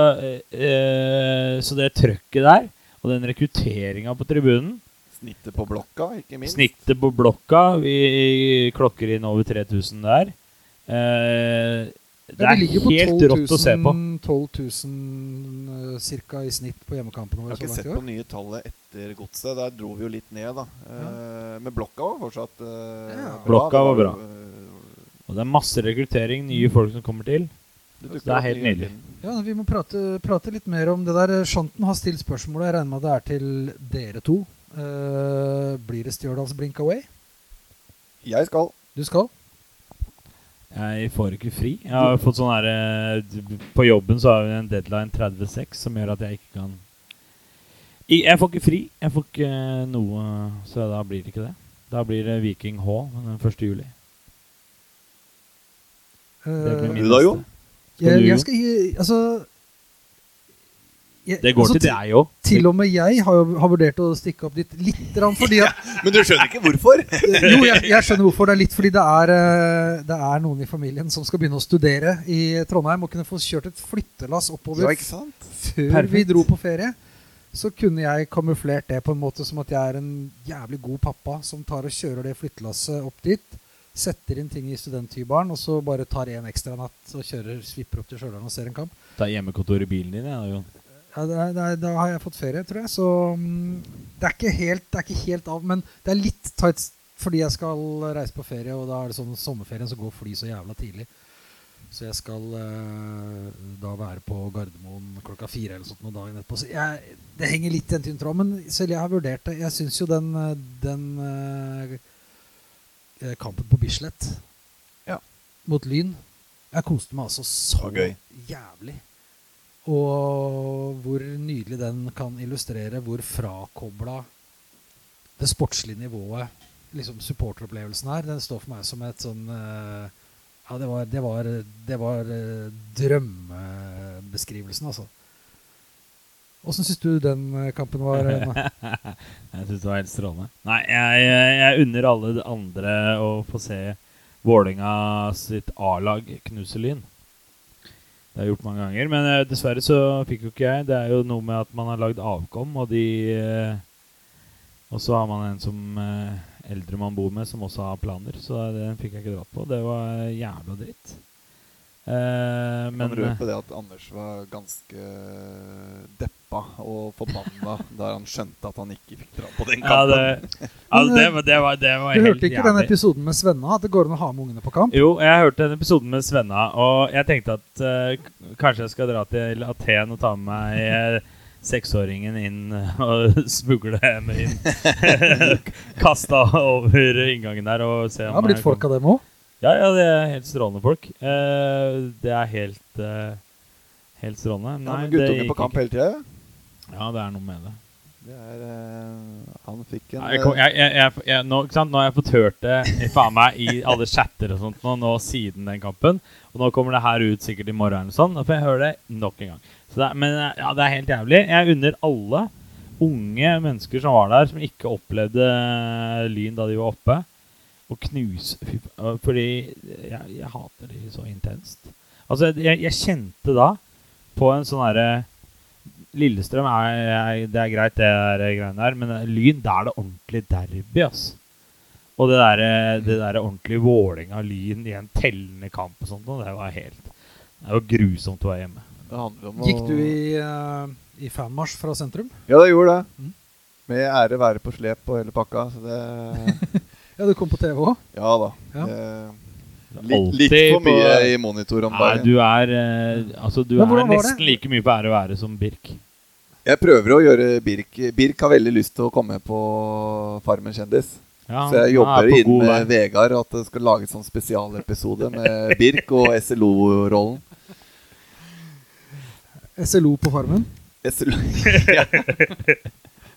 eh, så det trøkket der, og den rekrutteringa på tribunen Snittet på blokka, ikke minst. Snittet på blokka Vi klokker inn over 3000 der. Eh, det Ja, er helt 12 rått å se på. 000, 12 000 ca. cirka i snitt på hjemmekampene Jeg har ikke sett på nye tallet etter godset. Der dro vi jo litt ned, da. Eh, Men blokka var fortsatt eh, Ja. bra. Blokka var bra. eh, Og det er masse rekruttering, nye folk som kommer til. det Det er helt nydelig. Ja, Vi må prate, prate litt mer om det der. Shanten har stilt spørsmål, jeg regner med at det er til dere to. Eh, blir det Stjørdals blink away? Jeg skal. Du skal? Jeg får ikke fri. Jeg har fått sånn her eh, På jobben så har vi en deadline 36 som gjør at jeg ikke kan Jeg får ikke fri. Jeg får ikke eh, noe Så da blir det ikke det. Da blir det Viking H den 1. juli. Det blir Eh, min Du da, neste. Jon? Skal jeg, du, jeg Jon? skal gi Altså jeg, Det går altså, til deg òg. Til og med jeg har, har vurdert å stikke opp dit litt, fordi at Men du skjønner ikke hvorfor? Jo, jeg, jeg skjønner hvorfor. Det er litt fordi det er, eh, det er noen i familien som skal begynne å studere i Trondheim og kunne få kjørt et flyttelass oppover Ja, ikke sant? før vi dro på ferie. Så kunne jeg kamuflert det på en måte som at jeg er en jævlig god pappa som tar og kjører det flyttelasset opp dit. Setter inn ting i studenthybelen, og så bare tar en ekstra natt og kjører, svipper opp til Stjørdal og ser en kamp. Ta hjemmekontor i bilen din, ja, Jon. Ja, det er, det er, da har jeg fått ferie, tror jeg. Så mm, det, er ikke helt, det er ikke helt av. Men det er litt tight fordi jeg skal reise på ferie, og da er det sånn sommerferien så går fly så jævla tidlig. Så jeg skal eh, da være på Gardermoen klokka fire eller sånt noen dagen etterpå. Så jeg, det henger litt i en tynn tråd, men selv jeg har vurdert det. Jeg syns jo den, eh, den eh, kampen på Bislett Ja. mot Lyn Jeg koste meg altså så jævlig. Og hvor nydelig den kan illustrere hvor frakobla det sportslige nivået liksom supporteropplevelsen her. Den står for meg som et sånn eh, Ja, det var, det var, det var eh, drømmebeskrivelsen, altså. Åssen syns du den eh, kampen var? Jeg syns det var helt strålende. Nei, jeg, jeg, unner alle andre å få se Vålinga sitt A-lag knuse Lyn. Det har jeg gjort mange ganger, men eh, dessverre så fikk jo ikke jeg. Det er jo noe med at man har lagd avkom, og de eh, Og så har man en som eh, eldre man bor med, som også har planer. Så den fikk jeg ikke dratt på. Det var jævla dritt. Eh, Men men røpe det at Anders var ganske deppa og forbanna da han skjønte at han ikke fikk dra på den ja, kampen. det, altså, det, det var, det var Du helt hørte ikke den episoden med Svenna? At det går an å ha med ungene på kamp? Jo, jeg hørte den episoden med Svenna, og jeg tenkte at uh, kanskje jeg skal dra til Aten og ta med meg eh, seksåringen inn og smugle henne inn. Kasta over inngangen der og se Det om har blitt folk av dem òg. Ja, ja, det er helt strålende folk. Uh, det er helt uh, Helt strålende. Ja, men guttungen guttunge på kamp ikke. hele tida. Ja, det er noe med det. Det er, uh, Han fikk en Jeg, kom, jeg, jeg, nå, nå har jeg fått hørt det faen meg i alle chatter og sånt nå, nå siden den kampen. Og nå kommer det her ut sikkert i morgen, eller sånn, og får jeg høre det nok en gang. Så det, er- men ja, det er helt jævlig. Jeg unner alle unge mennesker som var der, som ikke opplevde Lyn da de var oppe, å knuse Fordi jeg, jeg hater de så intenst. Altså, jeg, jeg kjente da på en sånn herre Lillestrøm er, er, det er greit, det der greiene der, men Lyn, da er det ordentlig derby, ass. Og det der, det der ordentlige Vålerenga-Lyn i en tellende kamp og sånt, og det var helt Det var grusomt å være hjemme. det om å- Gikk du i, uh, i fanmarsj fra sentrum? Ja, det gjorde det. Mm. Med ære være på slep og hele pakka. Så det Ja, du kom på TV òg? Ja da. Ja. Eh, litt, litt for på- mye i monitor om Nei, dagen. du er eh, Altså, du er nesten det? like mye på ære og ære som Birk. Jeg prøver å gjøre Birk Birk har veldig lyst til å komme på Farmen kjendis. Ja, så jeg er jobber inn med vei. Vegard at det skal lages sånn spesialepisode med Birk og SLO-rollen. SLO på Farmen. SLO.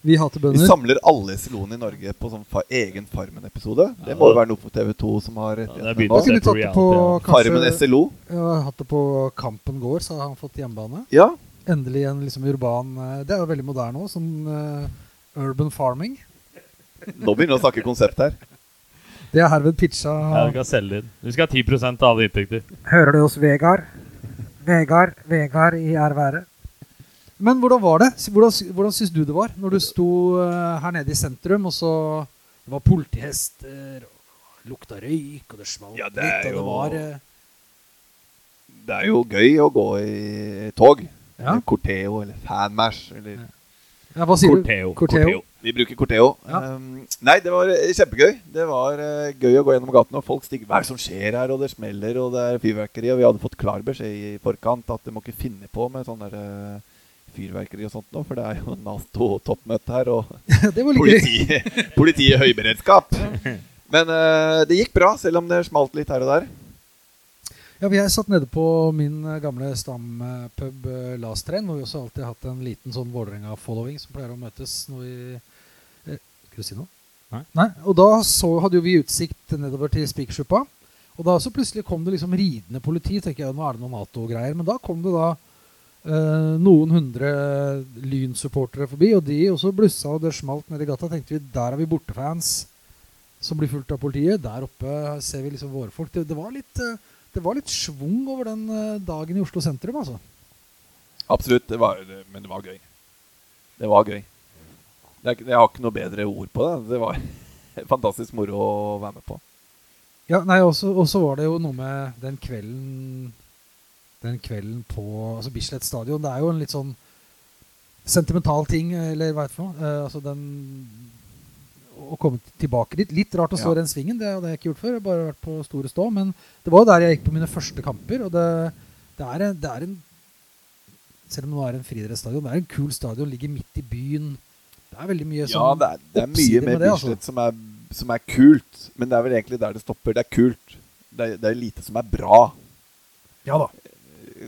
Vi hater Vi samler alle SLO-ene i Norge på sånn fa egen Farmen-episode. Det må jo være noe for TV2 som har Ja, er rettighetene kunne vi tatt det på kanskje. Farmen SLO. Ja, har hatt det på Kampen gård, så har han fått hjemmebane. Ja. Endelig en liksom urban eh, Det er jo veldig moderne òg, sånn uh, urban farming. Nå begynner vi å snakke konsept her. Det er herved pitcha Ja, du kan selge inn. Vi skal ha 10% av alle inntekter. Hører du oss, Vegard? Vegard, Vegard i ære Men hvordan var det? Hvordan, hvordan syns du det var når du sto eh, her nede i sentrum, og så Det var politihester, og lukta røyk, og det smalt Ja, det litt, og det var eh, Det er jo gøy å gå i tog. Ja. Eller Corteo eller Fanmash eller ja, Hva sier Corteo. du? Corteo. Vi bruker Corteo. Ja. Um, nei, det var eh, kjempegøy. Det var uh, gøy å gå gjennom gatene, og folk stikker Hva er det som skjer her? Og det smeller, og det er fyrverkeri. Og vi hadde fått klar beskjed i forkant at du må ikke finne på med sånn der eh, fyrverkeri og sånt nå, for det er jo Nato-toppmøte her, og det var politi, i høyberedskap. Men uh, det gikk bra, selv om det smalt litt her og der. Ja, vi er satt nede på min eh, gamle stampub eh, Last Train, hvor vi også alltid har hatt en liten sånn Vålerenga-following som pleier å møtes når vi eh, Skal du si noe? Nei. Og da så, hadde jo vi utsikt nedover til Spikersuppa. Og da så plutselig kom det liksom ridende politi. tenker jeg, Nå er det noen Nato-greier. Men da kom det da eh, noen hundre Lyn-supportere forbi, og de også blussa, og det smalt nedi gata. tenkte vi, Der er vi bortefans som blir fulgt av politiet. Der oppe ser vi liksom våre folk. Det, det var litt eh, det var litt schwung over den eh, dagen i Oslo sentrum, altså. Absolutt. Det var, men det var gøy. Det var gøy. Det jeg har ikke noe bedre ord på det. Det var fantastisk moro å være med på. Ja, nei, Og så var det jo noe med den kvelden Den kvelden på altså Bislett stadion. Det er jo en litt sånn sentimental ting, eller hva er det for noe? Eh, altså den Å komme tilbake dit. Litt rart å stå Ja. i den svingen, det hadde jeg ikke gjort før. Jeg har bare vært på Store Stå. Men det var jo der jeg gikk på mine første kamper, og det, det, er, en, det er en Selv om det er en friidrettsstadion, det er en kul stadion, ligger midt i byen. Det er veldig mye Ja, sånn det er, det er mye med med altså. Bislett som, er, som er kult. Men det er vel egentlig der det stopper. Det er kult. Det det er lite som er bra. Ja da.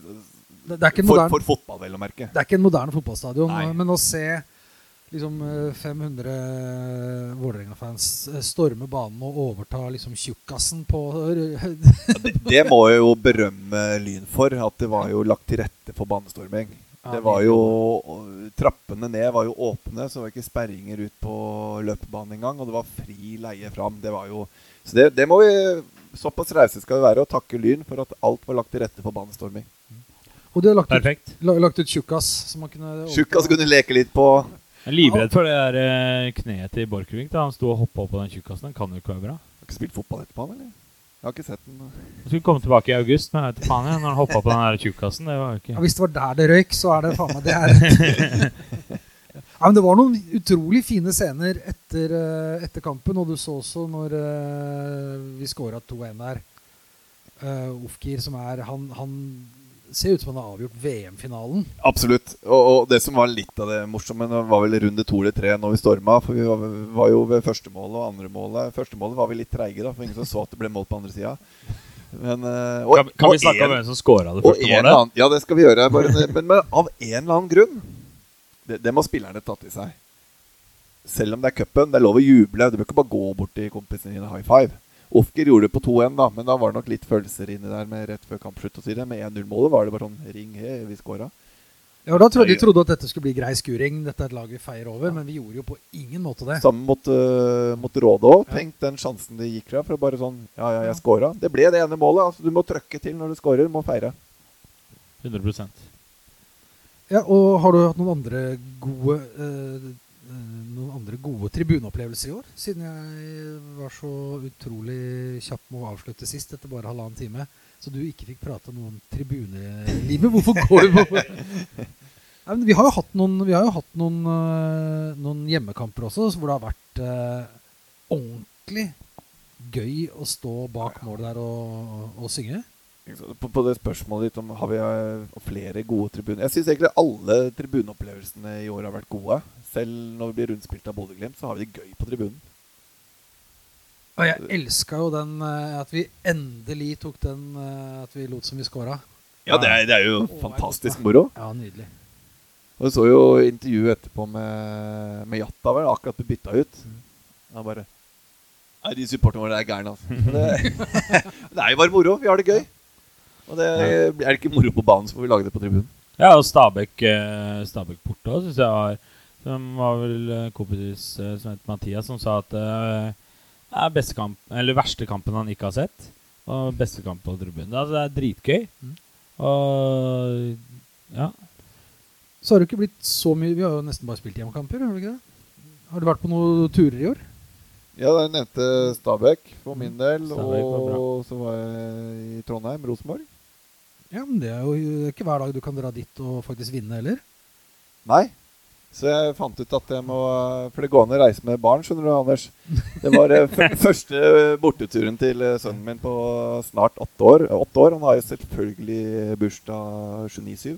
Det, det, er ikke en For, moderne, for fotball, vel å merke. det er ikke en moderne fotballstadion, Nei. men å se liksom eh, 500 Vålerenga-fans eh, storme banen og overta liksom tjukkasen på Ja, det, det må jeg jo berømme Lyn for. At det var jo lagt til rette for banestorming. Det var jo Trappene ned var jo åpne, så det var ikke sperringer ut på løpebanen engang. Og det var fri leie fram. Det var jo Så det, det må vi Såpass rause skal vi være og takke Lyn for at alt var lagt til rette for banestorming. Og de har lagt Perfekt. ut, lagt ut tjukkas, så man kunne Tjukkas kunne leke litt på Jeg er livredd for det der eh, kneet til Borchgrevink. da Han sto og hoppa opp på den tjukkasen. Den kan jo ikke være bra. Har ikke spilt fotball etterpå, han, eller? Jeg har ikke sett den. Han skulle komme tilbake i august, men jeg vet ikke faen jeg, når han hoppa på den tjukkasen. Det var jo Ja, hvis det var der det røyk, så er det faen meg det er ja, men Det var noen utrolig fine scener etter, eh, etter kampen, og du så også når uh, vi scora 2-1 der. Uh, Ofkir, som er han, han ser ut som han har avgjort VM-finalen. Absolutt. Og, og det som var litt av det morsomme, var vel runde to eller tre når vi storma. For vi var, var jo ved første målet og andre målet. Første målet var vi litt treige, da, for ingen som så at det ble mål på andre sida. Men eh, og- Kan, kan vi snakke en- om hvem som scora det første målet? annen, Ja, det skal vi gjøre. Bare, men, men av en eller annen grunn Det, det må spillerne ta til seg. selv om det er cupen, det er lov å juble. Du bør ikke bare gå bort til kompisene dine high five. Ofker gjorde det på 2-1, da, men da var det nok litt følelser inni der med rett før kampslutt. Og. Med 1-0-målet var det bare sånn Ring, he, vi scora. Ja, da trodde, De trodde at dette skulle bli grei skuring, dette er et lag vi feier over, men vi gjorde jo på ingen måte det. Sammen mot, uh, mot Råde òg. Tenk den sjansen de gikk fra. For å bare sånn Ja, ja, jeg scora. Det ble det ene målet. Altså, du må trøkke til når du scorer. Må feire. 100 Ja, og har du hatt noen andre gode eh, eh, noen andre gode tribuneopplevelser i år? Siden jeg var så utrolig kjapp med å avslutte sist etter bare halvannen time. Så du ikke fikk prate noe om tribunelivet. Hvorfor går du på Nei, men Vi har jo hatt noen, vi har jo hatt noen, eh, noen hjemmekamper også hvor det har vært eh, ordentlig gøy å stå bak målet der og, og synge. På, på, det spørsmålet ditt om har vi uh, flere gode tribuner Jeg syns egentlig alle tribuneopplevelsene i år har vært gode. Selv når vi blir rundspilt av Bodø-Glimt, så har vi det gøy på tribunen. Og jeg elska jo den uh, at vi endelig tok den uh, at vi lot som vi scora. Ja, det er, det er jo oh, fantastisk moro. Ja, nydelig. Og jeg så jo intervjuet etterpå med, med Jatta, vel, akkurat ble bytta ut. Han bare Nei, de supporterne våre er gærne, altså. Det, det er jo bare moro. Vi har det gøy. Og det er det ikke moro på banen, så får vi lage det på tribunen. Ja, og Stabæk, eh, Stabæk Porto syns jeg var Som var vel eh, kompis eh, som het Mathias, som sa at det er beste kamp, eller verste kampen han ikke har sett. Og beste kamp på tribunen. Altså, det er dritgøy. Mm. Og ja. Så har det ikke blitt så mye Vi har jo nesten bare spilt hjemmekamper. Har du ikke det? Har du vært på noen turer i år? Ja, jeg nevnte Stabæk for min del. og så var jeg i Trondheim, Rosenborg. Ja, men det er jo ikke hver dag du kan dra dit og faktisk vinne heller. Nei. Så jeg fant ut at jeg må For det går an å reise med barn, skjønner du, Anders. Det var eh, første borteturen til eh, sønnen min på snart åtte år. Åtte år. Han har jo selvfølgelig bursdag 29-7.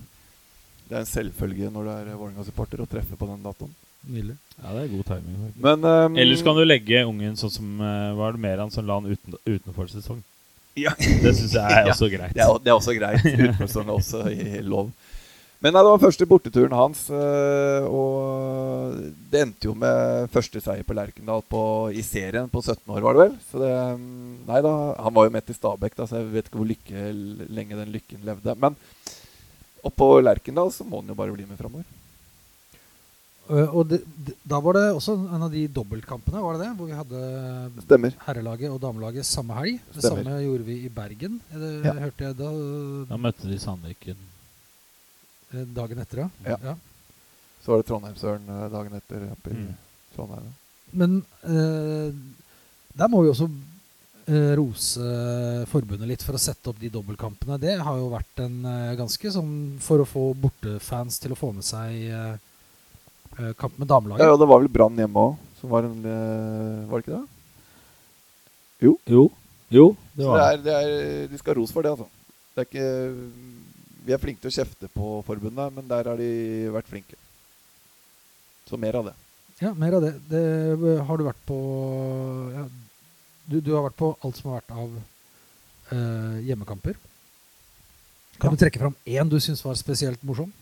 Det er en selvfølge når du er Vålerenga-supporter å treffe på den datoen. Nydelig. Ja, det er god timing. Men, um, Ellers kan du legge ungen sånn som Var det Meran som la han uten, utenfor sesong? Ja. Det syns jeg er også greit. Det er, det er også greit. Utenfor også i lov. Men nei, det var første borteturen hans, eh, og det endte jo med første seier på Lerkendal på, i serien på 17 år, var det vel. Så det Nei da, han var jo med til Stabæk, da, så jeg vet ikke hvor lykke, lenge den lykken levde. Men oppå Lerkendal så må han jo bare bli med framover. Uh, og det, da var det også en av de dobbeltkampene, var det det? Hvor vi hadde Stemmer. herrelaget og damelaget samme helg. Det Stemmer. samme gjorde vi i Bergen. Det, ja. hørte jeg da. Da møtte de Sandviken. Eh, dagen etter, ja. ja. ja. Så var det Trondheimsøren eh, dagen etter. Oppe i mm. Trondheim. Men uh, der må vi også uh, rose forbundet litt for å sette opp de dobbeltkampene. Det har jo vært en ganske sånn For å få bortefans til å få med seg Eh, kamp med damelaget. Ja, ja, det var vel Brann hjemme òg, som var en uh, Var det ikke det? Jo. Jo. jo det var. Så det er, det er, de skal ha ros for det, altså. Det er ikke Vi er flinke til å kjefte på forbundet, men der har de vært flinke. Så mer av det. Ja, mer av det. det har du vært på ja, du, du, har vært på alt som har vært av uh, hjemmekamper. Kan ja. du trekke fram én du syns var spesielt morsom?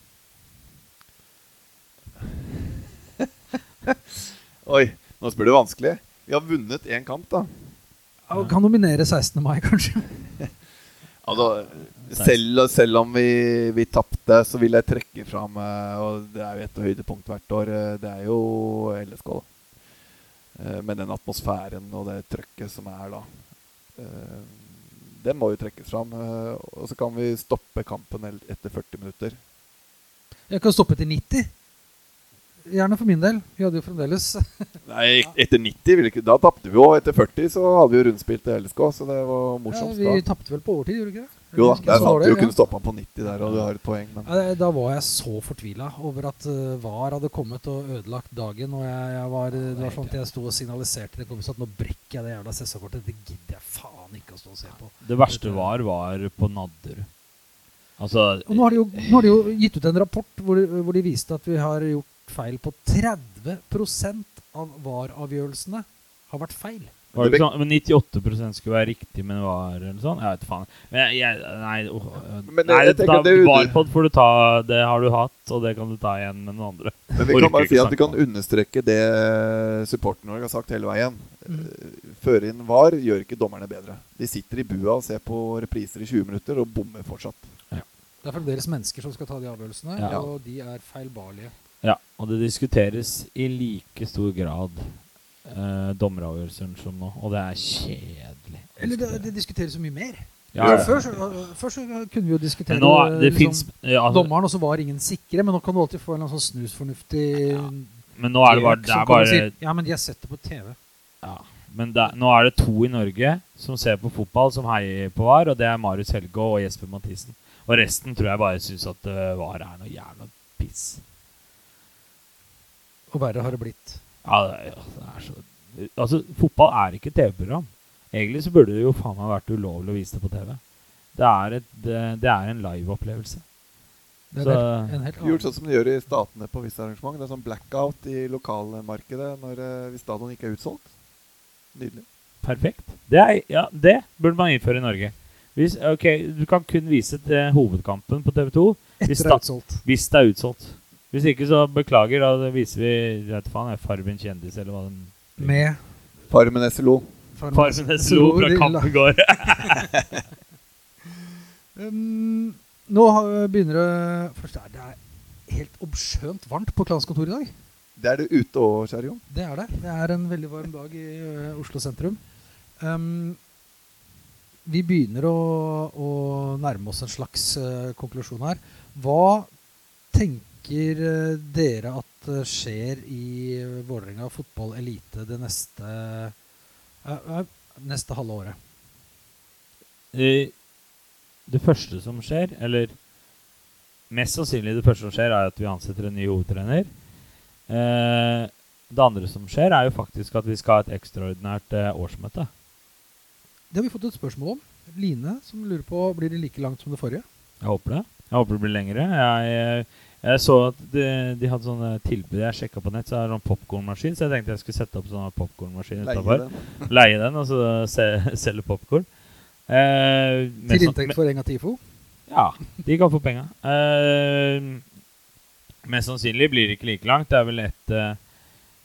Oi, nå spør du vanskelig. Vi har vunnet én kamp, da. Ja, kan nominere 16. mai, kanskje. altså, selv, selv, om vi, vi tapte, så vil jeg trekke fram eh, Og det er jo et høydepunkt hvert år. Eh, det er jo LSK. da. med den atmosfæren og det trøkket som er da. det må jo trekkes fram. Og så kan vi stoppe kampen etter 40 minutter. Jeg kan stoppe til 90. Gjerne for min del. Vi hadde jo fremdeles Nei, etter 90 ville ikke Da tapte vi jo. Etter 40 så hadde vi jo rundspilt til LSK, så det var morsomt. Ja, vi tapte vel på overtid, gjorde vi ikke det? Jo da, der satt. Du ja. kunne stoppa på 90 der, og du har et poeng. Men... Ja, da var jeg så fortvila over at uh, VAR hadde kommet og ødelagt dagen. Og jeg, jeg var, det var sånn at jeg sto og signaliserte til sånn at nå brekker jeg det jævla SSA-kortet. Det gidder jeg faen ikke å stå og se på. Det verste var var på Nadderud. Altså, og nå har, de jo, nå har de jo gitt ut en rapport hvor, hvor de viste at vi har gjort feil på 30% av VAR-avgjørelsene har vært feil. Var det sånn, men 98% skulle være riktig, men var eller sånn? Jeg vet faen. Men jeg, nei, oh, Men nei jeg da, at det- Varpod får du ta. Det har du hatt, og det kan du ta igjen med noen andre. Men vi kan bare si at vi kan understreke det supporten vår har sagt hele veien. Mm. Eh, Føre inn VAR gjør ikke dommerne bedre. De sitter i bua og ser på repriser i 20 minutter og bommer fortsatt. Det er fremdeles mennesker som skal ta de avgjørelsene, Ja. og de er feilbarlige. Ja, og det diskuteres i like stor grad eh, dommeravgjørelser som nå, og det er kjedelig. Eller det, det diskuteres så mye mer. ja, ja. Før, så, før så kunne vi jo diskutere nå liksom, finnes ja, altså, dommeren, og så var ingen sikre, men nå kan du alltid få en sånn snusfornuftig Men nå er det bare, det er bare si, Ja, men de har sett det på TV. ja. Men det, nå er det to i Norge som ser på fotball, som heier på VAR, og det er Marius Helgå og Jesper Mathisen. Og resten tror jeg bare syns at uh, VAR er noe jævla piss. Og verre har det blitt. Ja, det, er- det er så Altså, fotball er ikke TV-program. Egentlig så burde det jo faen meg vært ulovlig å vise det på TV. Det er, et, det, det er en live-opplevelse. Det er Så- en, en Gjort sånn som de gjør i statene på visse arrangement. Det er sånn blackout i lokalmarkedet når, eh, hvis stadion ikke er utsolgt. Nydelig. Perfekt. Det, er, ja, det burde man innføre i Norge. Hvis, ok, Du kan kun vise til hovedkampen på TV2 hvis, det er utsolgt. Hvis ikke, så beklager. Da viser vi vet faen, er Farmen kjendis, eller hva den Med Farmen SLO. Farmen SLO fra de la- kamp i går. Um, nå har- begynner det Først er det helt obskjønt varmt på klanskontoret i dag. Det er det ute òg, kjære Jon. Det er det. Det er en veldig varm dag i uh, Oslo sentrum. Um, vi begynner å, å nærme oss en slags uh, konklusjon her. Hva tenker ø, dere at skjer i Vålerenga fotball elite det neste, ø, ø, neste halve året? Eh, Det første som skjer, eller mest sannsynlig det første som skjer, er at vi ansetter en ny hovedtrener. Eh, det andre som skjer, er jo faktisk at vi skal ha et ekstraordinært eh, årsmøte. Det har vi fått et spørsmål om. Line som lurer på blir det like langt som det forrige. Jeg håper det. Jeg håper det blir lengre. Jeg, jeg så at de, de hadde sånne tilbud jeg sjekka på nett, så er det sånn popkornmaskin, så jeg tenkte jeg skulle sette opp sånn popkornmaskin Leie utafor. den. Leie den, og så se, selge popkorn. Eh, Til inntekt for Enga Tifo. Ja, de kan få penga. Eh, mest sannsynlig blir det ikke like langt. Det er vel et eh,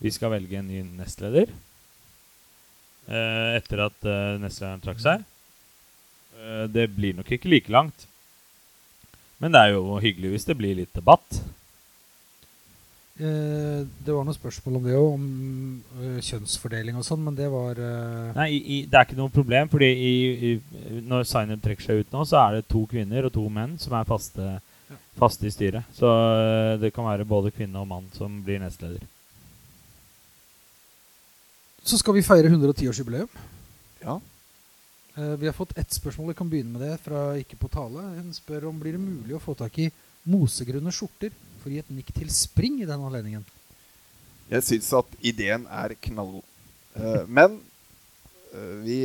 Vi skal velge en ny nestleder. Eh, etter at eh, nestlederen trakk seg. Eh, det blir nok ikke like langt. Men det er jo hyggelig hvis det blir litt debatt. Eh, det var noen spørsmål om det òg, om ø, kjønnsfordeling og sånn, men det var ø, Nei, i, i, Det er ikke noe problem, fordi i, i, når Zainab trekker seg ut nå, så er det to kvinner og to menn som er faste, Ja. faste i styret. Så eh, det kan være både kvinne og mann som blir nestleder. Så skal vi feire 110-årsjubileum. Ja. Eh, vi har fått ett spørsmål, vi kan begynne med det, fra Ikke på tale. Hun spør om blir det mulig å få tak i mosegrønne skjorter for å gi et nikk til spring i den anledningen. Jeg syns at ideen er knallgod. Eh, men eh, vi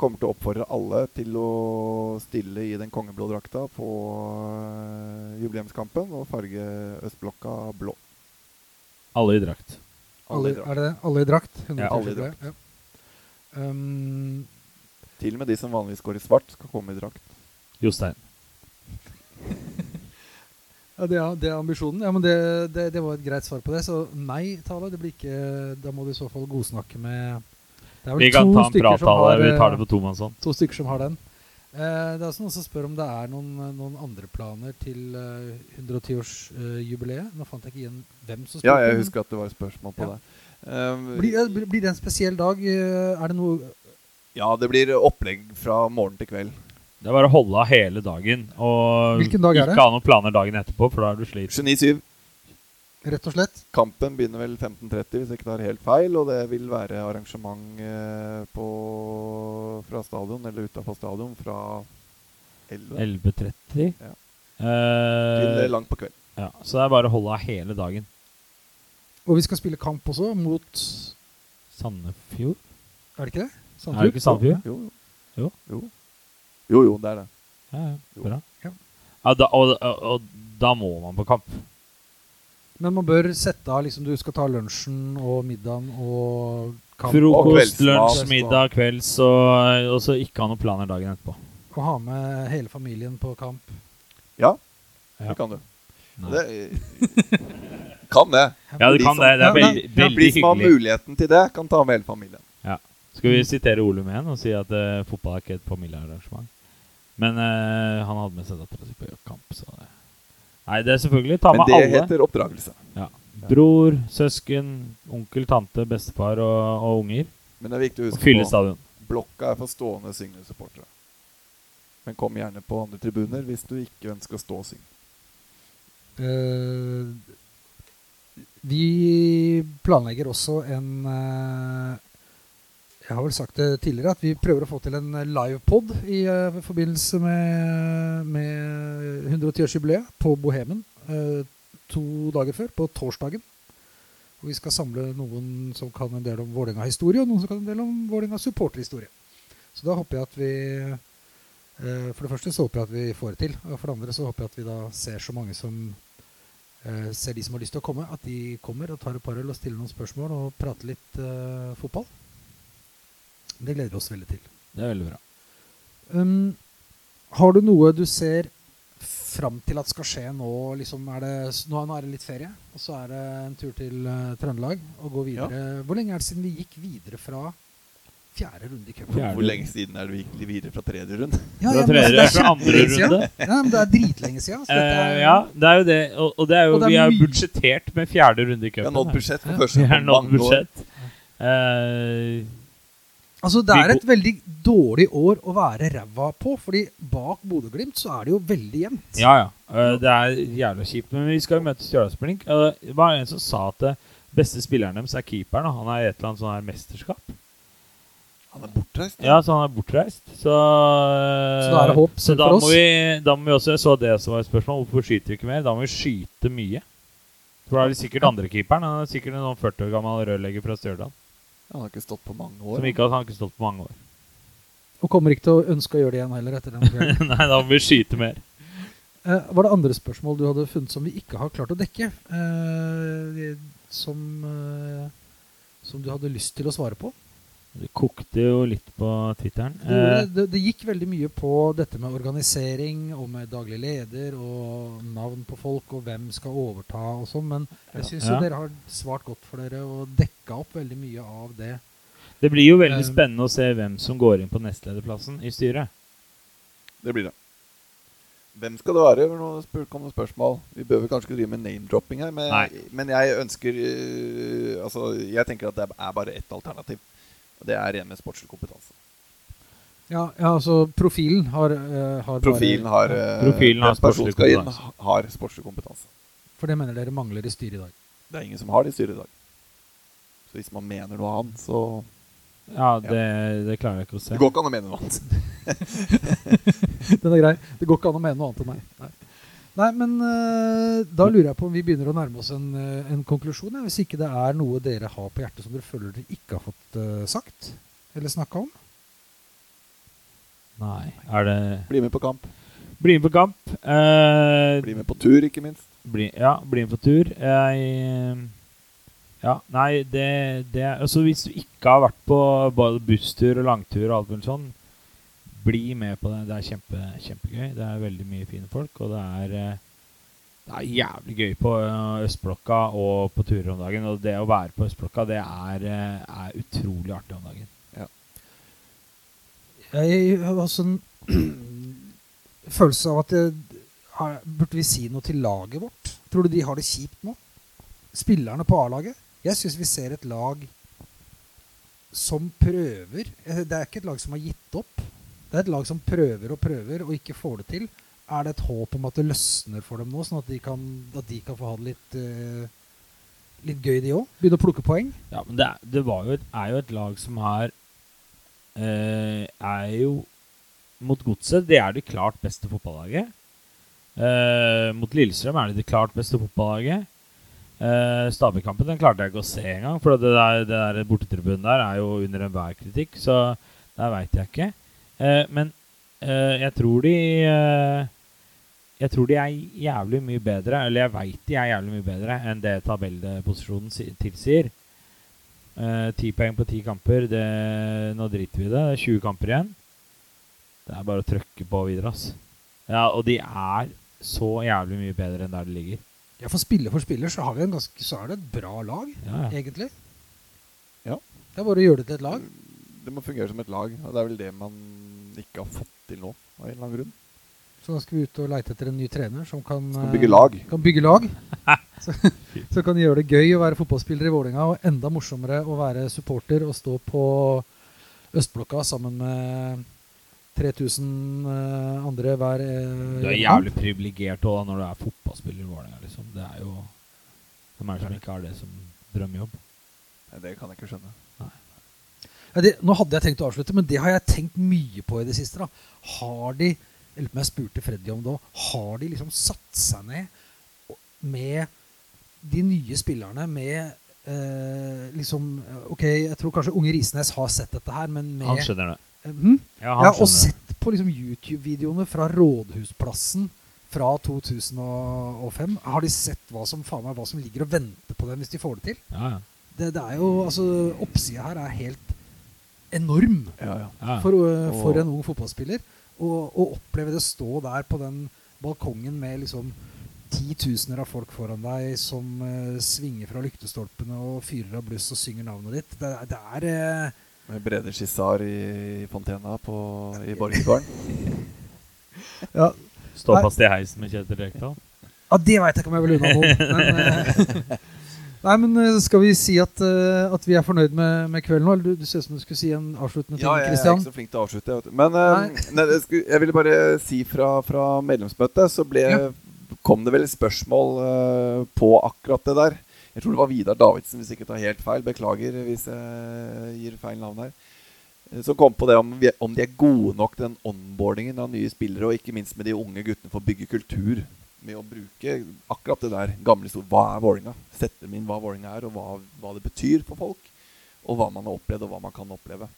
kommer til å oppfordre alle til å stille i den kongeblå drakta på jubileumskampen og farge østblokka blå. Alle i drakt. Alle, drakt. er det det? Alle i drakt? Ja, alle i 110-årsjubileum, Ja. Um, Til og med de som vanligvis går i svart, skal komme i drakt. Jostein. ja, det, er, det er ambisjonen. Ja, men det, det, det var et greit svar på det. Så nei, Tale. Det blir ikke Da må du i så fall godsnakke med Det er vel Vi kan to ta en stykker som har, Vi tar eh, det på tomannshånd. To stykker som har den. Eh, det er også noen som spør om det er noen, noen andre planer til uh, 110-årsjubileet. Nå fant jeg ikke igjen hvem som spurte. Ja, jeg husker at det var et spørsmål på Ja. det. Um, Blir, eh, blir- det en spesiell dag? Eh, Er det noe ja, det blir opplegg fra morgen til kveld. Det er bare å holde av hele dagen. Og Hvilken dag er det? ikke ha noen planer dagen etterpå, for da er du sliten. 29-7. Rett og slett? Kampen begynner vel 15.30, hvis jeg ikke tar helt feil. Og det vil være arrangement eh, på, fra stadion, eller utafor stadion, fra 11 11.30. Ja. Eh, til eh, langt på kveld. ja, så det er bare å holde av hele dagen. Og vi skal spille kamp også, mot Sandefjord? Er det ikke det? Er det ikke Sandfjord? Jo, Jo. jo. Jo, jo, det er det. Ja, ja, bra. Ja. Ja, da, og, og, og da må man på kamp. Men man bør sette av liksom Du skal ta lunsjen og middagen og kamp. Frokost, lunsj, middag, kvelds, og, og så ikke ha noen planer dagen etterpå. Å ha med hele familien på kamp. Ja, Ja. det kan du. Nei. Det, kan det. Ja, det kan det. Det er veldig, veldig, hyggelig. De som har muligheten til det, kan ta med hele familien. Skal vi sitere Olum igjen og si at uh, fotball er ikke et familiearrangement? Men uh, han hadde med seg dattera si på kamp, så det Nei, det er selvfølgelig ta Men det alle. heter oppdragelse. Bror, søsken, onkel, tante, bestefar og, og unger. Men det er viktig å huske fylle på stadion. blokka er for stående syngende supportere. Men kom gjerne på andre tribuner hvis du ikke ønsker å stå og synge. Uh, vi planlegger også en eh, Jeg har vel sagt det tidligere at vi prøver å få til en livepod i uh, forbindelse med, med 110-årsjubileet på Bohemen. uh, to dager før, på torsdagen. Og vi skal samle noen som kan en del om Vålerenga-historie, og noen som kan en del om Vålerenga supporterhistorie. Så da håper jeg at vi uh, For det første så håper jeg at vi får det til. Og for det andre så håper jeg at vi da ser så mange som ser de som har lyst til å komme, at de kommer og tar et par øl og stiller noen spørsmål og prater litt fotball. Det gleder vi oss veldig til. Det er veldig bra. Um, har du noe du ser fram til at skal skje nå? Liksom er det, nå, er det litt ferie, og så er det en tur til uh, Trøndelag og gå videre. Hvor lenge er det siden vi gikk videre fra fjerde runde i cupen? Hvor lenge siden er det vi gikk videre fra tredje runde? Ja, ja, det er fra andre runde. Ja, men det er dritlenge siden. Så dette Eh, er, ja, det er jo det. Og, og det er jo, Og det er vi har mye- budsjettert med fjerde runde i Vi har cupen. nådd budsjett for Ja. første Vi gang har på mange år. Eh, Altså, det er et veldig dårlig år å være ræva på, fordi bak Bodø-Glimt så er det jo veldig jevnt. ja, ja. Eh, det er jævla kjipt. Men vi skal jo møte Stjørdalsblink. Uh, det var en som sa at det beste spilleren deres er keeperen. Og han er i et eller annet sånn her mesterskap. Han er bortreist. Ja, så han er bortreist. Så, Så da er det håp så da for må oss. vi, da må vi også, Jeg så det som var et spørsmål. Hvorfor skyter vi ikke mer? Da må vi skyte mye. For da er det sikkert andrekeeperen. Han er sikkert en sånn 40 år gammel rørlegger fra Stjørdal. Han har ikke stått på mange år. Som ikke har, han har ikke stått på mange år. Og kommer ikke til å ønske å gjøre det igjen heller etter den kvelden. Nei, da må vi skyte mer. Uh, var det andre spørsmål du hadde funnet som vi ikke har klart å dekke? Uh, som, uh, som du hadde lyst til å svare på? Det kokte jo litt på Twitteren. Det, Eh, det, det, gikk veldig mye på dette med organisering og med daglig leder og navn på folk og hvem skal overta og sånn, men jeg syns Ja. jo dere har svart godt for dere og dekka opp veldig mye av det. det blir jo veldig Eh, spennende å se hvem som går inn på nestlederplassen i styret. Det blir det. Hvem skal det være? Nå kom noen spørsmål. Vi bør vel kanskje ikke drive med name-dropping her, men, men jeg ønsker øh, Altså, jeg tenker at det er bare ett alternativ. Og det er ren med sportslig kompetanse. Ja, ja altså profilen har, uh, har Profilen har øh, Profilen har sportslig skal inn, kompetanse. har sportslig kompetanse. For det mener dere mangler i styret i dag. Det er ingen som har det i styret i dag. Så hvis man mener noe annet, så Ja, det, det klarer jeg ikke å se. Det går ikke an å mene noe annet. Den er grei. Det går ikke an å mene noe annet enn meg. Nei, Nei men uh, da lurer jeg på om vi begynner å nærme oss en, eh, en konklusjon. ja, Hvis ikke det er noe dere har på hjertet som dere føler dere ikke har fått uh, sagt eller snakka om. Nei. Er det Bli med på kamp. Bli med på kamp. Uh, Bli med på tur, ikke minst. bli, ja, bli med på tur. Jeg Ja, nei, det, det Altså, hvis du ikke har vært på både busstur og langtur og alt mulig sånn, bli med på det. Det er kjempe, kjempegøy. Det er veldig mye fine folk, og det er eh, det er jævlig gøy på eh, Østblokka og på turer om dagen. Og det å være på Østblokka, det er, eh, er utrolig artig om dagen. Jeg har også en følelse av at jeg, har, Burde vi si noe til laget vårt? Tror du de har det kjipt nå? Spillerne på A-laget? Jeg syns vi ser et lag som prøver Det er ikke et lag som har gitt opp. Det er et lag som prøver og prøver og ikke får det til. Er det et håp om at det løsner for dem nå, sånn at de kan, at de kan få ha det litt, uh, litt gøy, de òg? Begynne å plukke poeng? Ja, men det, er- det jo et, er jo et lag som har uh, Er jo Mot Godset, det er det klart beste fotballaget. Uh, mot Lillestrøm er det det klart beste fotballaget. Uh, Stabæk-kampen den klarte jeg ikke å se engang, for det der, det der bortetribunen der er jo under enhver kritikk, så der veit jeg ikke. Eh, men eh, jeg tror de eh, Jeg tror de er jævlig mye bedre, eller jeg veit de er jævlig mye bedre enn det tabellposisjonen tilsier. Eh, Ti poeng på ti kamper, det, nå driter vi i det. Det er 20 kamper igjen. Det er bare å trøkke på videre, ass. Ja, og de er så jævlig mye bedre enn der de ligger. Ja, For spiller for spiller så, har vi en ganske, så er det et bra lag, Ja, ja. egentlig. Ja. Det er bare å gjøre det til et lag. Det må fungere som et lag, og det er vel det man ikke har fått til nå. Av en eller annen grunn. Så da skal vi ut og leite etter en ny trener som kan, Skal eh, bygge lag. Kan bygge lag. så, så kan gjøre det gøy å være fotballspiller i Vålerenga, og enda morsommere å være supporter og stå på østblokka sammen med 3000 eh, andre hver eh, Du er jævlig privilegert òg når du er fotballspiller i Vålerenga. Liksom. Det er jo Hvem er det som ikke har det som drømmejobb? Nei, Det kan jeg ikke skjønne. Ja, det, nå hadde jeg tenkt å avslutte, men det har jeg tenkt mye på i det siste. da. Har de jeg lurer på om jeg spurte Freddy om det har de liksom satt seg ned med de nye spillerne, med eh, liksom Ok, jeg tror kanskje Unge Risnes har sett dette her, men med Han skjønner det. Hm? Ja, han Ja, og skjønner det. sett på liksom YouTube-videoene fra Rådhusplassen fra 2005. Har de sett hva som, faen meg, hva som ligger og venter på dem hvis de får det til? Ja, ja. Det, det er jo, altså, Oppsida her er helt enorm Ja, ja. ja. for, øh, for en ung fotballspiller. Og å oppleve det stå der på den balkongen med liksom titusener av folk foran deg som uh, svinger fra lyktestolpene og fyrer av bluss og synger navnet ditt, det, det er uh, Med Brede Skissar i Fontena på, i Borgergarden. ja, Stå fast i heisen med Kjetil Rekdal. Ja, det veit jeg ikke om jeg vil unna noen. Men, nei, men eh, skal vi si at, eh, at vi er fornøyd med, med kvelden nå? Eller du, du ser ut som du skulle si en avsluttende ting, Ja, jeg er ikke så flink til å avslutte. Du. Men eh, nei, jeg, skulle, jeg ville bare si fra, fra medlemsmøtet så ble, Ja. kom det vel spørsmål på akkurat det der. Jeg tror det var Vidar Davidsen, hvis jeg ikke tar helt feil. Beklager hvis jeg gir feil navn her. Som kom på det om, vi, om de er gode nok til den onboardingen av nye spillere, og ikke minst med de unge guttene for å bygge kultur. Med å bruke akkurat det der gamle historien. Hva er Vålinga? Sette dem inn hva Vålinga er, og hva, hva det betyr for folk. Og hva man har opplevd, og hva man kan oppleve.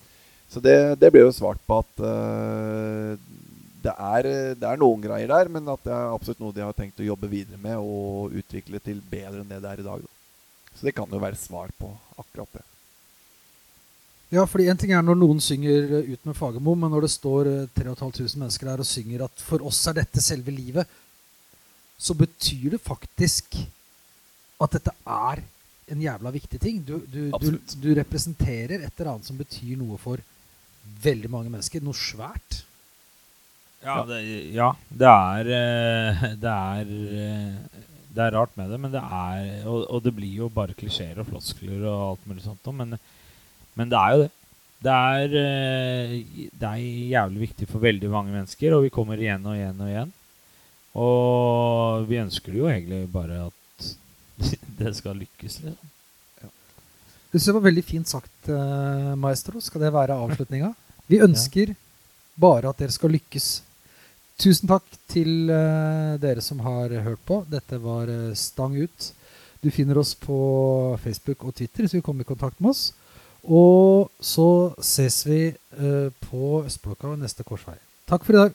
Så det, det ble jo svart på at uh, det, er, det er noen greier der, men at det er absolutt noe de har tenkt å jobbe videre med og utvikle til bedre enn det det er i dag. Da. Så det kan jo være svar på akkurat det. Ja, fordi En ting er når noen synger eh, ut med Fagermo, men når det står eh, 3500 mennesker her og synger at for oss er dette selve livet, så betyr det faktisk at dette er en jævla viktig ting. Du, du, du, du representerer et eller annet som betyr noe for veldig mange mennesker. Noe svært. Ja, det, ja, det er eh, Det er eh, Det er rart med det, men det er Og, og det blir jo bare klisjeer og floskler og alt mulig sånt men, men det er jo det. Det er, eh, det er jævlig viktig for veldig mange mennesker, og vi kommer igjen og igjen og igjen. Og vi ønsker jo egentlig bare at det skal lykkes, liksom. Du syns det var veldig fint sagt, eh, maestro. Skal det være avslutninga? Vi ønsker bare at dere skal lykkes. Tusen takk til eh, dere som har hørt på. Dette var eh, Stang ut. Du finner oss på Facebook og Twitter, så vil kommer i kontakt med oss. Og så ses vi på Østblokka ved neste korsvei. Takk for i dag.